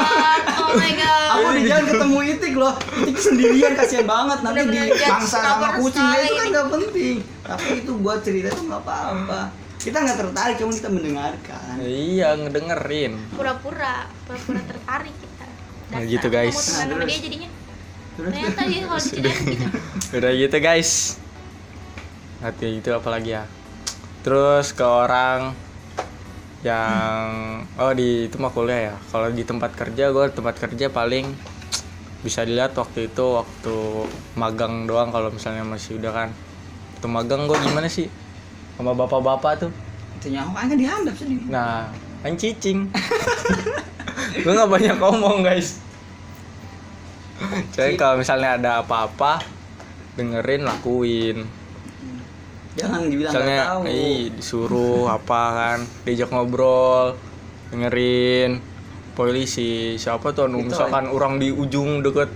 Oh my god. aku di jalan ketemu itik loh itik sendirian kasihan banget nanti di bangsa sama kucing nah, itu kan nggak penting tapi itu buat cerita itu nggak apa-apa kita nggak tertarik cuma kita mendengarkan iya ngedengerin Pura-pura, pura-pura tertarik kita. Nah, gitu, guys. Kamu sama dia jadinya. Terus- Ternyata dia kalau diceritain gitu. udah gitu guys hati itu apa lagi ya. Terus ke orang yang oh di itu mah kuliah ya. Kalau di tempat kerja gue tempat kerja paling bisa dilihat waktu itu waktu magang doang kalau misalnya masih udah kan. Waktu magang gue gimana sih? Sama bapak-bapak tuh. Itu nyawa kan dihandap sendiri nah kan cicing. Gue nggak banyak ngomong guys. Jadi kalau misalnya ada apa-apa dengerin lakuin jangan dibilang misalnya tahu. ih disuruh apa kan diajak ngobrol dengerin polisi siapa tuh anu, misalkan orang di ujung deket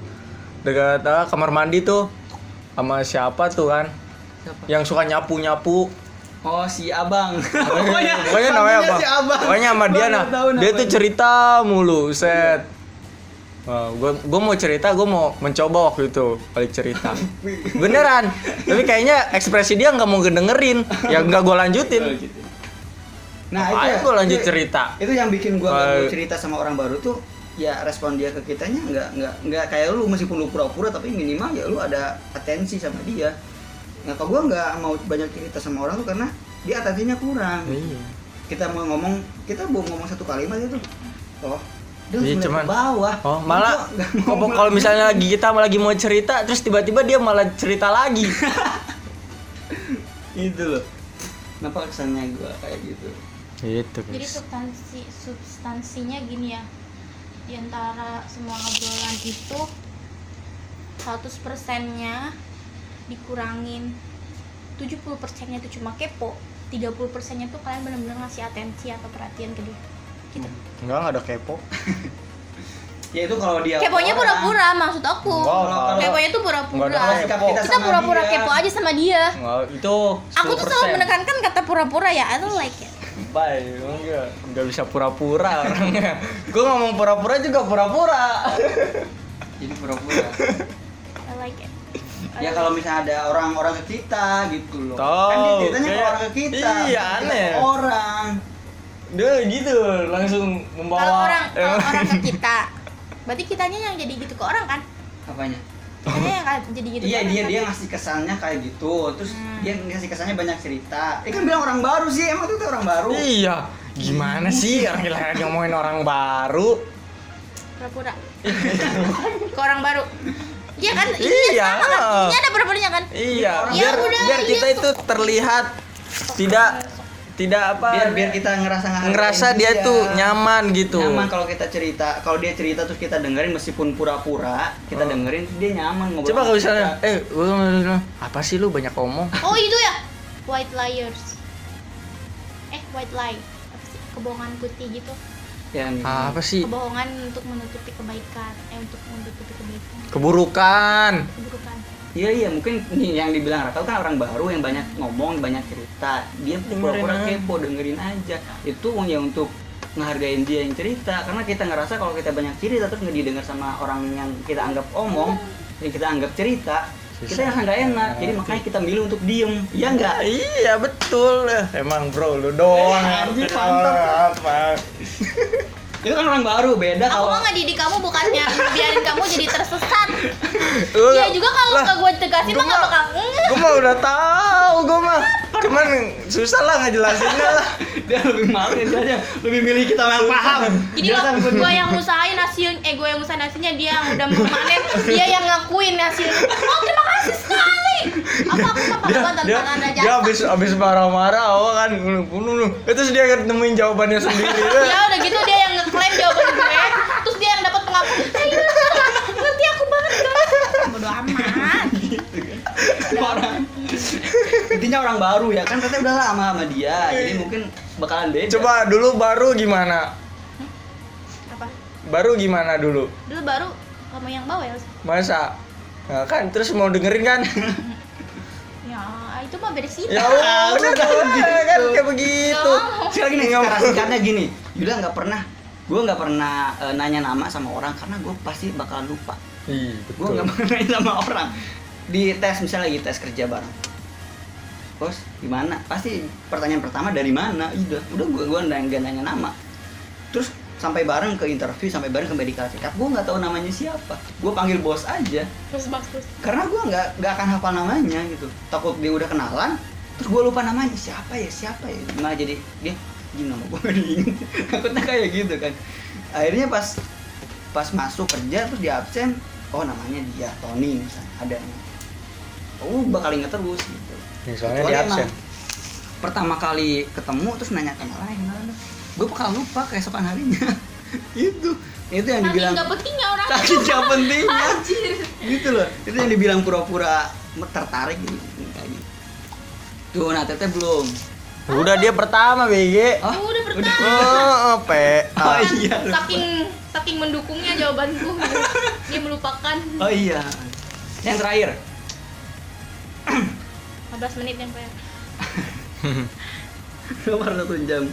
deket ah, kamar mandi tuh sama siapa tuh kan Siapa? yang suka nyapu nyapu oh si abang. Pokoknya, pokoknya namanya apa? si abang. Pokoknya sama dia nah dia tuh cerita mulu set gue gue mau cerita gue mau mencoba waktu itu balik cerita. Beneran tapi kayaknya ekspresi dia nggak mau ngedengerin. Ya nggak gue lanjutin. Oh, gitu. nah Apaan itu gua lanjut itu- cerita? itu yang bikin mau Eh. cerita sama orang baru tuh ya respon dia ke kitanya nggak nggak nggak kayak lu meskipun lu pura-pura tapi minimal ya lu ada atensi sama dia. Nah kalau gua nggak mau banyak cerita sama orang tuh karena dia atensinya kurang. Iya. Kita mau ngomong kita mau ngomong satu kalimat itu oh dia Iya, langsung lihat cuman- ke bawah. Oh malah kalau kalau misalnya lagi kita lagi mau cerita terus tiba-tiba dia malah cerita lagi. Itu loh. Kenapa kesannya gua kayak gitu? Gitu Jadi substansi substansinya gini ya. di antara semua obrolan itu 100 persennya dikurangin. 70 persennya itu cuma kepo. 30 persennya tuh kalian benar-benar ngasih atensi atau perhatian ke dia gitu enggak enggak ada kepo. Ya itu kalau dia keponya pura-pura maksud aku. Enggak, keponya tuh pura-pura. kita pura-pura kepo aja sama dia. Enggak itu aku tuh selalu menekankan kata pura-pura ya I don't like it. Bye, enggak, enggak bisa pura-pura orangnya. Gue ngomong pura-pura juga pura-pura. jadi pura-pura. I like it. Ya kalau misalnya ada orang-orang ke kita gitu loh. Tahu, kan dia ceritanya ke orang ke kita. iya, aneh. orang Dia gitu langsung membawa kalau orang kalau Eh, orang ke kita berarti kitanya yang jadi gitu ke orang kan? Apanya? Kitanya yang kayak jadi gitu iya ke dia orang, dia kan? ngasih kesannya kayak gitu. Terus Hmm. dia ngasih kesannya banyak cerita. Eh kan bilang orang baru sih emang itu orang baru. Iya, gimana sih orang lagi ngomongin orang baru? pura-pura. Ke orang baru. Iya kan? Ini Iya. sama kan? Ini ada pura-puranya kan? Iya, Ya biar udah, biar kita iya. itu terlihat tidak tidak apa. Biar biar kita ngerasa ngerasa dia tuh nyaman gitu. nyaman kalau kita cerita kalau dia cerita terus kita dengerin meskipun pura-pura kita Oh. dengerin dia nyaman ngobrol Coba kalau misalnya, eh, gua apa sih lu banyak ngomong? oh itu ya. White liars. Eh white lie. Apa sih? Kebohongan putih gitu. Yang Apa sih? kebohongan untuk menutupi kebaikan. Eh untuk menutupi kebaikan. Keburukan. keburukan Iya iya mungkin yang dibilang Raka kan orang baru yang banyak ngomong banyak cerita dia Dengerin pura-pura kepo dengerin aja itu ya untuk ngehargain dia yang cerita karena kita ngerasa kalau kita banyak cerita terus nggak didengar sama orang yang kita anggap omong yang kita anggap cerita kita Susah. ngerasa nggak enak jadi makanya kita milih untuk diem ya enggak Iya betul. Emang bro, lu doang. Eh, anjing, mantap. Apa? Itu kan orang baru beda aku kalau mah ngedidik kamu bukannya biarin kamu jadi tersesat. Ya nggak- juga kalau lah, nggak gue tegasin gua mah nggak mah- bakal Gue mah udah tahu, gue mah cuman susah lah ngejelasinnya lah. dia lebih malu dia aja lebih milih kita yang paham. Jadi bener. gue yang ngusahain hasil eh gue yang ngusahain hasilnya dia yang udah memanen dia yang ngakuin hasil. Oh terima kasih sekali. Apa aku mah dia pakai dia dia jasa abis abis marah-marah oh kan bunuh bunuh terus dia nemuin jawabannya sendiri. Ya udah gitu dia ngeklaim jawaban gue terus dia yang dapat pengakuan iya ngerti aku banget kan bodo amat. Orang intinya orang baru ya kan katanya udah lama sama dia jadi mungkin bakalan beda. Coba dulu baru gimana? Apa? Baru gimana dulu? Dulu baru kamu yang bawa ya masa? Nah, kan terus mau dengerin kan? Ya itu mah beda sih ya udah kan kayak begitu. Sekarang gini mau. singkatnya gini. Yuda nggak pernah gue nggak pernah eh, nanya nama sama orang karena gue pasti bakalan lupa. Ih, gue betul. nggak pernah nanya sama orang. Di tes misalnya lagi tes kerja bareng. Bos gimana pasti pertanyaan pertama dari mana? Ih, udah udah gue gue nggak nanya nama. Terus sampai bareng ke interview sampai bareng ke medical check up gue nggak tahu namanya siapa. Gue panggil bos aja. Terus bagus karena gue nggak nggak akan hafal namanya gitu. Takut dia udah kenalan terus gue lupa namanya. Siapa ya? Siapa ya? Malah jadi dia gini nama gue diinget takutnya kayak gitu kan. Akhirnya pas pas masuk kerja terus di absen oh namanya dia Tony misalnya ada. Oh bakal inget terus gitu. Ya, soalnya Kecuali di absen. emang pertama kali ketemu terus nanya kenal lain gue bakal lupa keesokan harinya. Itu itu yang saking dibilang nggak pentingnya orang. saking gak pentingnya. Gitu loh. Itu yang dibilang pura-pura tertarik gitu kayak gitu. Tuh nah teteh belum udah dia pertama BG oh, udah pertama. Oh pe oh iya. Saking saking mendukungnya jawabanku. Dia melupakan. Oh iya. Yang terakhir. 15 menit yang kayak nomor satu jam.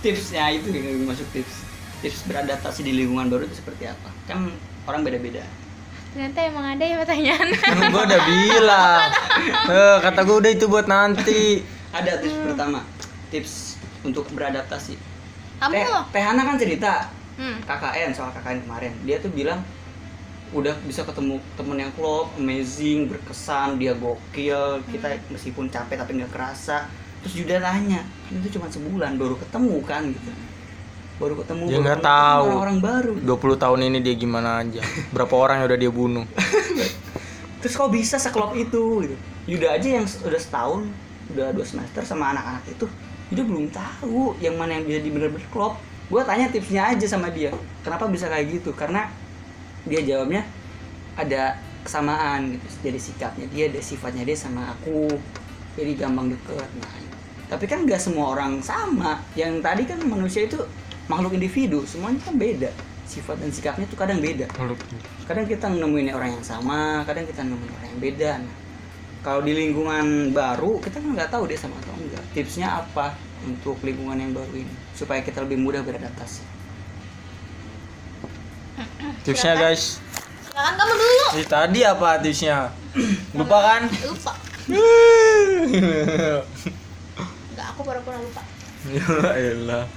Tipsnya itu yang masuk tips. Tips beradaptasi di lingkungan baru itu seperti apa? Kan orang beda-beda. Ternyata emang ada ya pertanyaan. Gue udah bilang. Eh, kata gue udah itu buat nanti ada tips pertama. Tips untuk beradaptasi. Kamu Teh, loh. Teh Hana kan cerita. Hmm. KKN soal KKN kemarin. Dia tuh bilang udah bisa ketemu temen yang klop amazing berkesan dia gokil. Kita meskipun capek tapi nggak kerasa. Terus Yuda tanya kan itu cuma sebulan baru ketemu kan? Gitu. Baru ketemu Dia baru nggak tahu. orang-orang baru. 20 tahun ini dia gimana aja. Berapa orang yang udah dia bunuh? Terus kok bisa seklop itu? Gitu. Yuda aja yang udah setahun udah dua semester sama anak-anak itu Yuda belum tahu yang mana yang bisa di bener-bener klop. Gue tanya tipsnya aja sama dia kenapa bisa kayak gitu? Karena dia jawabnya ada kesamaan gitu jadi sikapnya dia ada sifatnya dia sama aku jadi gampang deket. Nah tapi kan nggak semua orang sama. Yang tadi kan manusia itu makhluk individu semuanya kan beda. Sifat dan sikapnya tuh kadang beda. Kadang kita nemuin orang yang sama kadang kita nemuin orang yang beda. Nah kalau di lingkungan baru kita kan nggak tahu dia sama atau enggak. Tipsnya apa untuk lingkungan yang baru ini supaya kita lebih mudah beradaptasi? Tipsnya guys. Silakan kamu dulu. Ini tadi apa tipsnya? Lupa kan? Lupa. Nggak aku pura-pura lupa. Ya elah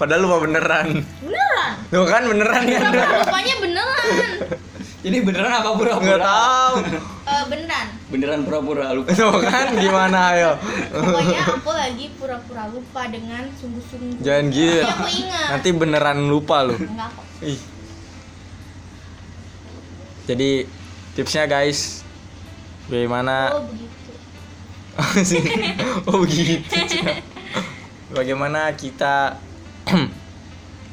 padahal lupa beneran. Beneran? Tuh kan beneran kan lupanya beneran ini beneran apa pura-pura? Tahu. Eh, beneran. Beneran pura-pura lupa. Tuh kan gimana ayo? Pokoknya aku lagi pura-pura lupa dengan sungguh-sungguh. Jangan gitu. Tapi aku ingat. Nanti beneran lupa lu. Enggak kok. Ih. Jadi tipsnya guys, bagaimana? oh begitu. Oh begitu. Bagaimana kita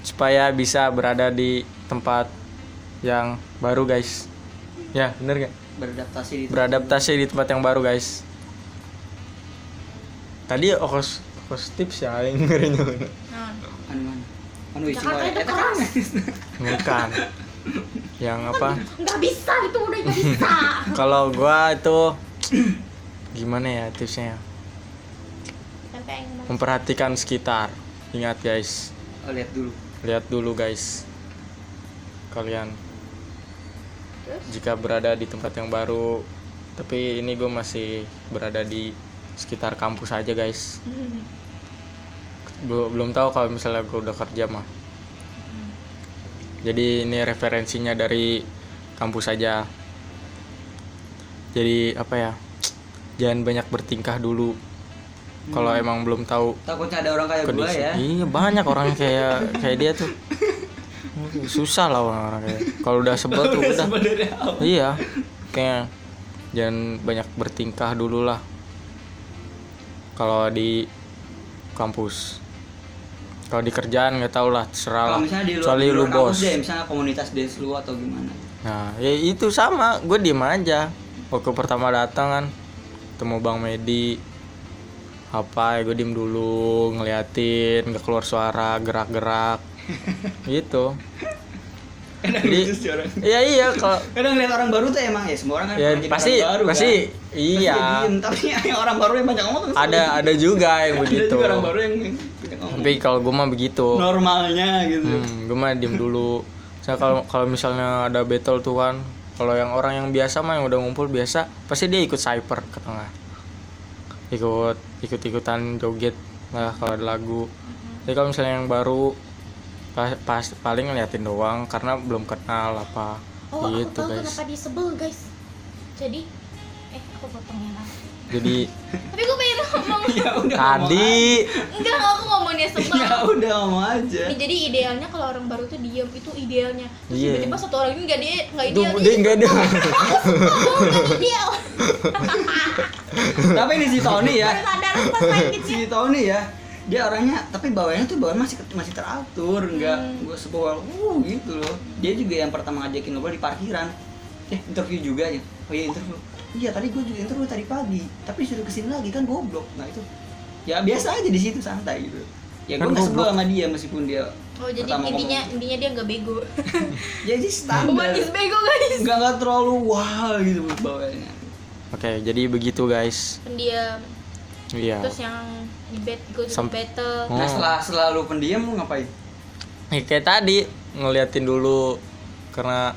supaya bisa berada di tempat yang baru guys? Ya bener gak? beradaptasi di Beradaptasi di tempat yang baru guys. Tadi okos okos tips ya yang dengerin nah, anu mana anu wae. itu Eta kan Bukan. Yang apa? nggak bisa itu udah nggak bisa Kalau gua itu gimana ya tipsnya? kemarin. Memperhatikan sekitar. Ingat guys, oh, lihat dulu lihat dulu guys. Kalian Terus? jika berada di tempat yang baru, tapi ini gue masih berada di sekitar kampus aja guys. Belum belum tahu kalau misalnya gue udah kerja mah. Jadi ini referensinya dari kampus aja. Jadi apa ya? Jangan banyak bertingkah dulu. Kalau emang belum tahu takutnya ada orang kayak gue ya Iya banyak orang kayak kayak dia tuh. Susah lah orang-orang kayak. Kalau udah sebel tuh udah. Iya. Kayak jangan banyak bertingkah dulu lah. Kalau di kampus. Kalau di kerjaan nggak tahu lah, terserah lah. di lu bos. deh misalnya komunitas dance lu atau gimana Nah, ya itu sama, gue diem aja. Waktu pertama datang kan, ketemu Bang Medi, apa ya gue diem dulu, ngeliatin, nggak keluar suara, gerak-gerak, gitu. kadang Jadi- Iya iya, kalau kadang lihat orang baru tuh emang ya semua orang kan ya pasti orang baru, pasti kan? Pasti iya. dia diem, tapi yang orang baru yang banyak ngomong Ada ada juga yang ada begitu. juga orang baru yang Tapi kalau gue mah begitu. normalnya gitu Hmm, gue mah diem dulu. Saya kalau kalau misalnya ada battle tuh kan, kalau yang orang yang biasa mah yang udah ngumpul biasa, pasti dia ikut cyper ke tengah. Ikut ikut ikutan joget lah kalau ada lagu. Jadi kalau misalnya yang baru pas, pas paling ngeliatin doang karena belum kenal apa oh aku gitu tahu guys. kenapa dia sebel guys. Jadi eh aku potongnya lah Jadi tapi gue pengen ngomong. Ya udah ngomong tadi. enggak aku ngomong dia aja. sebel. Ya udah ngomong aja. Nih, jadi idealnya kalau orang baru tuh diem itu idealnya. Terus Iya. tiba-tiba satu orang ini nggak dia nggak itu ideal. dia enggak ada. Ideal. Tapi ini si Tony ya. Baru sadar pas main kecil. Si Tony ya dia orangnya tapi bawahnya tuh bawahnya masih masih teratur nggak Hmm. gue sebawah uh gitu loh. Dia juga yang pertama ngajakin ngobrol di parkiran. Eh interview juga ya? Oh iya interview. Iya tadi gue juga interview tadi pagi tapi disuruh ke sini lagi kan goblok. Nah itu. Ya biasa aja di situ santai gitu. Ya gue Kan nggak sebel sama dia meskipun dia oh jadi pertama intinya ngomong. intinya dia nggak bego. Jadi standar. Humanis bego guys. Nggak nggak terlalu wah gitu bawahnya. Oke, jadi begitu guys. pendiam. Iya. terus yang bet gue Sam- battle. Oh. nah setelah selalu pendiam lu ngapain? Ya, kayak tadi ngeliatin dulu karena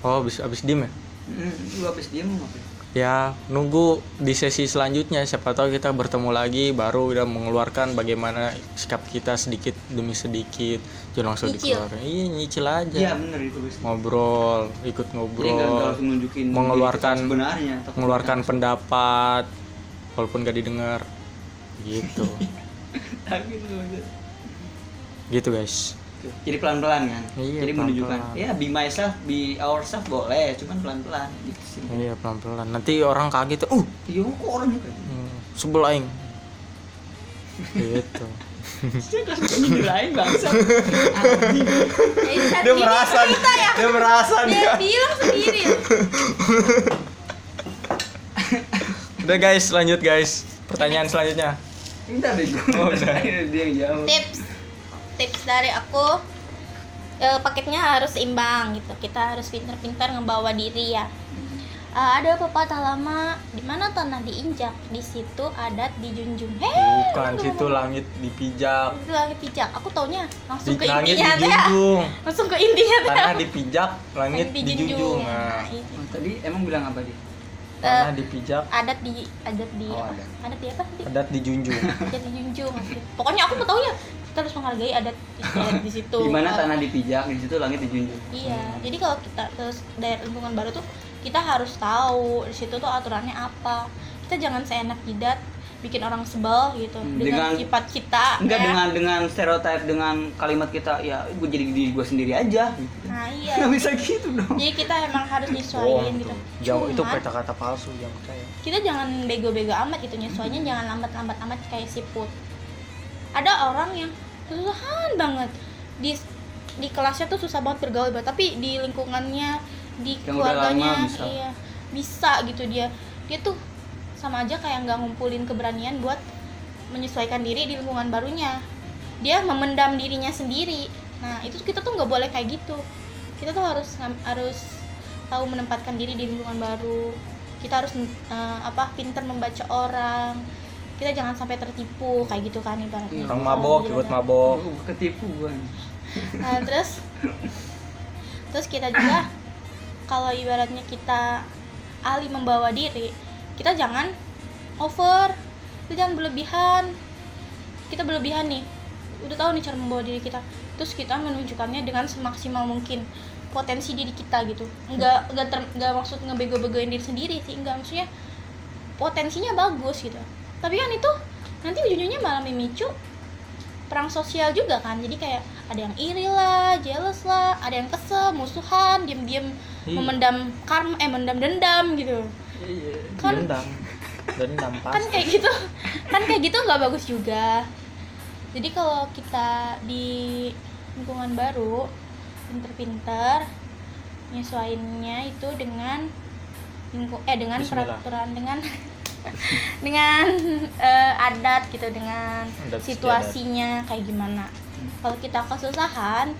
oh abis abis diem ya? Hmm, lu habis diam lu ngapain? Ya nunggu di sesi selanjutnya siapa tahu kita bertemu lagi baru udah mengeluarkan bagaimana sikap kita sedikit demi sedikit jangan langsung Nyicil. dikeluarin iya nyicil aja. Iya bener itu ngobrol ikut ngobrol mengeluarkan- sebenarnya mengeluarkan pendapat walaupun gak didengar gitu. Gitu guys. Jadi pelan pelan kan? Iya, jadi menunjukkan pelan-pelan. ya be myself be ourselves boleh cuman pelan pelan gitu sih. Iya pelan pelan nanti orang kaget uh iya kok orangnya kayak gitu? hmm, sebel aing. Gitu. Saat dia merasa ya. dia merasa dia dia. bilang sendiri. Udah guys lanjut guys. Pertanyaan selanjutnya Minta deh gue. Oh. Dia yang jawab. tips. Tips dari aku eh, paketnya harus seimbang gitu. Kita harus pintar-pintar ngebawa diri ya. Eh, ada pepatah lama di mana tanah diinjak? Di situ adat dijunjung. Heh bukan situ langit dipijak. Itu langit pijak. Aku taunya langsung di ke langit intinya dijunjung. Langsung ke intinya tanah dipijak langit Langit dijunjung. Nah, nah itu. Oh, Tadi emang bilang apa dia? Tanah dipijak adat di adat di Oh, apa? adat. adat di apa sih adat dijunjung adat dijunjung pokoknya aku mau tahu ya kita harus menghargai adat istiadat di situ Di mana tanah dipijak, di situ langit dijunjung. Iya, jadi kalau kita ke daerah lingkungan baru tuh kita harus tahu di situ tuh aturannya apa. Kita jangan seenak jidat bikin orang sebel gitu Hmm, dengan, dengan- sifat kita. Enggak ya. dengan dengan stereotip dengan kalimat kita ya gue jadi diri gue sendiri aja gitu. Nah iya. Nggak bisa gitu dong. Jadi kita emang harus nyesuaiin gitu. tuh jauh itu kata-kata palsu yang percaya kita jangan bego-bego amat gitu nyesuainya jangan lambat-lambat amat kayak siput. Ada orang yang kesusahan banget di di kelasnya tuh susah banget bergaul banget, tapi di lingkungannya di Yang udah keluarganya lama bisa. iya bisa gitu dia dia tuh sama aja kayak nggak ngumpulin keberanian buat menyesuaikan diri di lingkungan barunya. Dia memendam dirinya sendiri. Nah itu kita tuh nggak boleh kayak gitu. Kita tuh harus harus tahu menempatkan diri di lingkungan baru. Kita harus eh, apa pintar membaca orang. Kita jangan sampai tertipu kayak gitu kan ibaratnya. Orang mabok Iya, ikut kan? mabok. Gue ketipu gue. Nah, terus terus kita juga kalau ibaratnya kita ahli membawa diri, kita jangan over, kita jangan berlebihan. Kita berlebihan nih. Udah tahu nih cara membawa diri kita. Terus kita menunjukkannya dengan semaksimal mungkin potensi diri kita gitu. Enggak enggak ter, enggak maksud ngebego-begoin diri sendiri sih, enggak maksudnya potensinya bagus gitu. Tapi kan itu nanti ujung-ujungnya malah memicu perang sosial juga kan jadi kayak ada yang iri lah jealous lah ada yang kesel musuhan diam-diam Iya. memendam karma eh memendam dendam gitu kan dendam. Dendam kan kayak gitu. Kan kayak gitu nggak bagus juga. Jadi kalau kita di lingkungan baru pinter-pinter nyesuainnya itu dengan lingku- eh dengan Bismillah. peraturan dengan dengan eh, adat gitu dengan Adat situasinya kayak gimana. Kalau kita kesusahan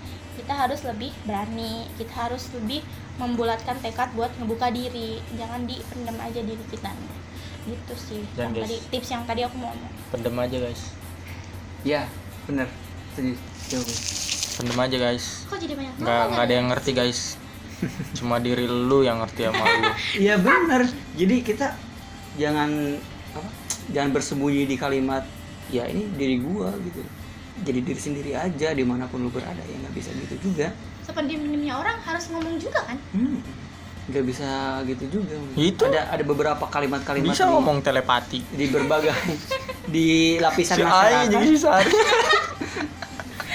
kita harus lebih berani kita harus lebih membulatkan tekad buat ngebuka diri jangan dipendam aja diri kita gitu sih Dan yang guys. tadi tips yang tadi aku mau ngomong pendem aja guys Ya, bener. Setuju. Pendem aja guys kok jadi banyak nggak nggak ada yang ngerti guys cuma diri lu yang ngerti sama lu Iya bener. Jadi kita jangan apa? Jangan bersembunyi di kalimat ya ini diri gua gitu. Jadi diri sendiri aja di mana pun lu berada ya nggak bisa gitu juga. sependiem-pendiemnya orang harus ngomong juga kan Hmm. Nggak bisa gitu juga. Itu. Ada ada beberapa kalimat-kalimat bisa di, ngomong telepati di berbagai di lapisan si masyarakat. jadi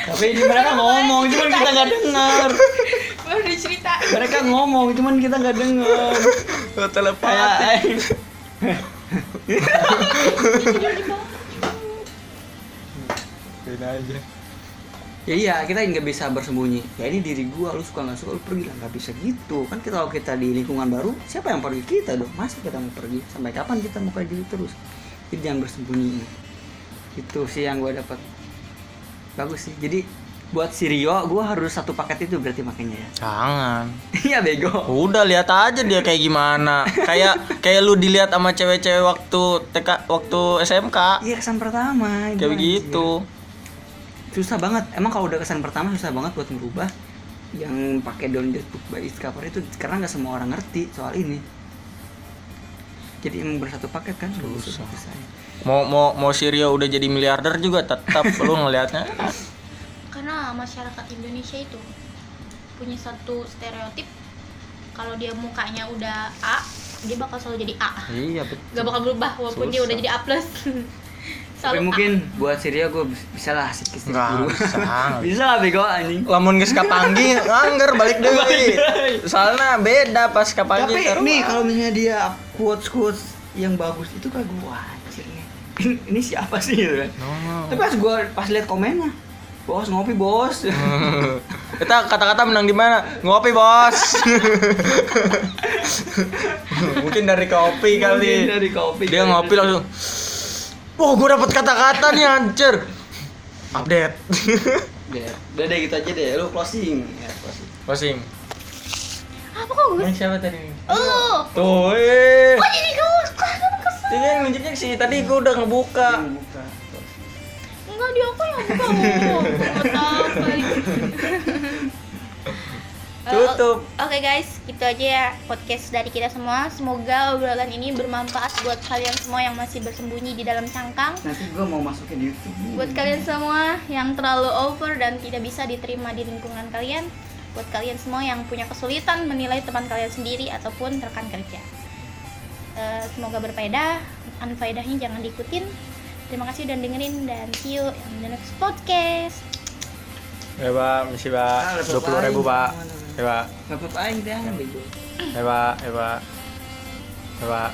Tapi di mereka ngomong, cuman kita nggak dengar. baru dicerita Mereka ngomong, cuman kita nggak dengar. Telepati Beda aja. Ya iya kita nggak bisa bersembunyi. Ya ini diri gua lu suka nggak suka lu pergi lah. Nggak bisa gitu. Kan kita kalau kita di lingkungan baru siapa yang pergi? Kita dong. Masa kita mau pergi? Sampai kapan kita mau kayak gitu terus? Jadi jangan bersembunyi. Itu sih yang gua dapat bagus sih. Jadi buat si Rio gua harus satu paket itu berarti makanya ya? Jangan. Iya bego. Udah lihat aja dia kayak gimana. Kayak kayak lu dilihat sama cewek-cewek waktu TK waktu SMK iya kesan pertama. Kayak anjir. Susah banget. Emang kalau udah kesan pertama susah banget buat merubah. Yang pakai download book by cover itu karena nggak semua orang ngerti soal ini. Jadi emang bersatu paket kan? Susah. susah mau mau mau si Rio udah jadi miliarder juga tetap lu ngelihatnya karena masyarakat Indonesia itu punya satu stereotip kalau dia mukanya udah A dia bakal selalu jadi A. Iya betul. Gak bakal berubah walaupun dia udah Susah. jadi A plus tapi mungkin buat Syria gue bisa lah Nggak dulu bisa. bisa lah bego anjing lamun geus kapanggi ngangger balik deui soalnya beda pas kapanggi tapi nih kalau misalnya dia quotes quotes yang bagus itu kagak gue anjir nih ini, ini siapa sih gitu kan No. tapi pas gue pas lihat komennya bos ngopi bos Kita kata-kata menang di mana? Ngopi, Bos. Mungkin dari kopi Mungkin kali. dari kopi Dia kali. ngopi langsung. Wah, gue dapet kata-kata nih anjir. Update. Udah, udah deh gitu aja deh lu closing ya closing Closing. apa kok gue Yang siapa tadi? oh Tuh, eh. kok jadi gue kesel kesel Dia yang nunjuknya sih, tadi gue udah ngebuka. Enggak dia aku yang buka oh nggak tahu kali Eh, Tutup. Oke guys, itu aja ya podcast dari kita semua. Semoga obrolan ini bermanfaat buat kalian semua yang masih bersembunyi di dalam cangkang. nanti gue mau masukin YouTube Buat kalian semua yang terlalu over dan tidak bisa diterima di lingkungan kalian. Buat kalian semua yang punya kesulitan menilai teman kalian sendiri ataupun rekan kerja. Eh, semoga berfaedah. Unfaedahnya jangan diikutin. Terima kasih udah dengerin dan see you in the next podcast. Ya, Pak, misi, Pak. laptop 20 ribu. Pak. Pak. Gak apa-apa aja deh, bego. Ya, Pak. Ya, Pak.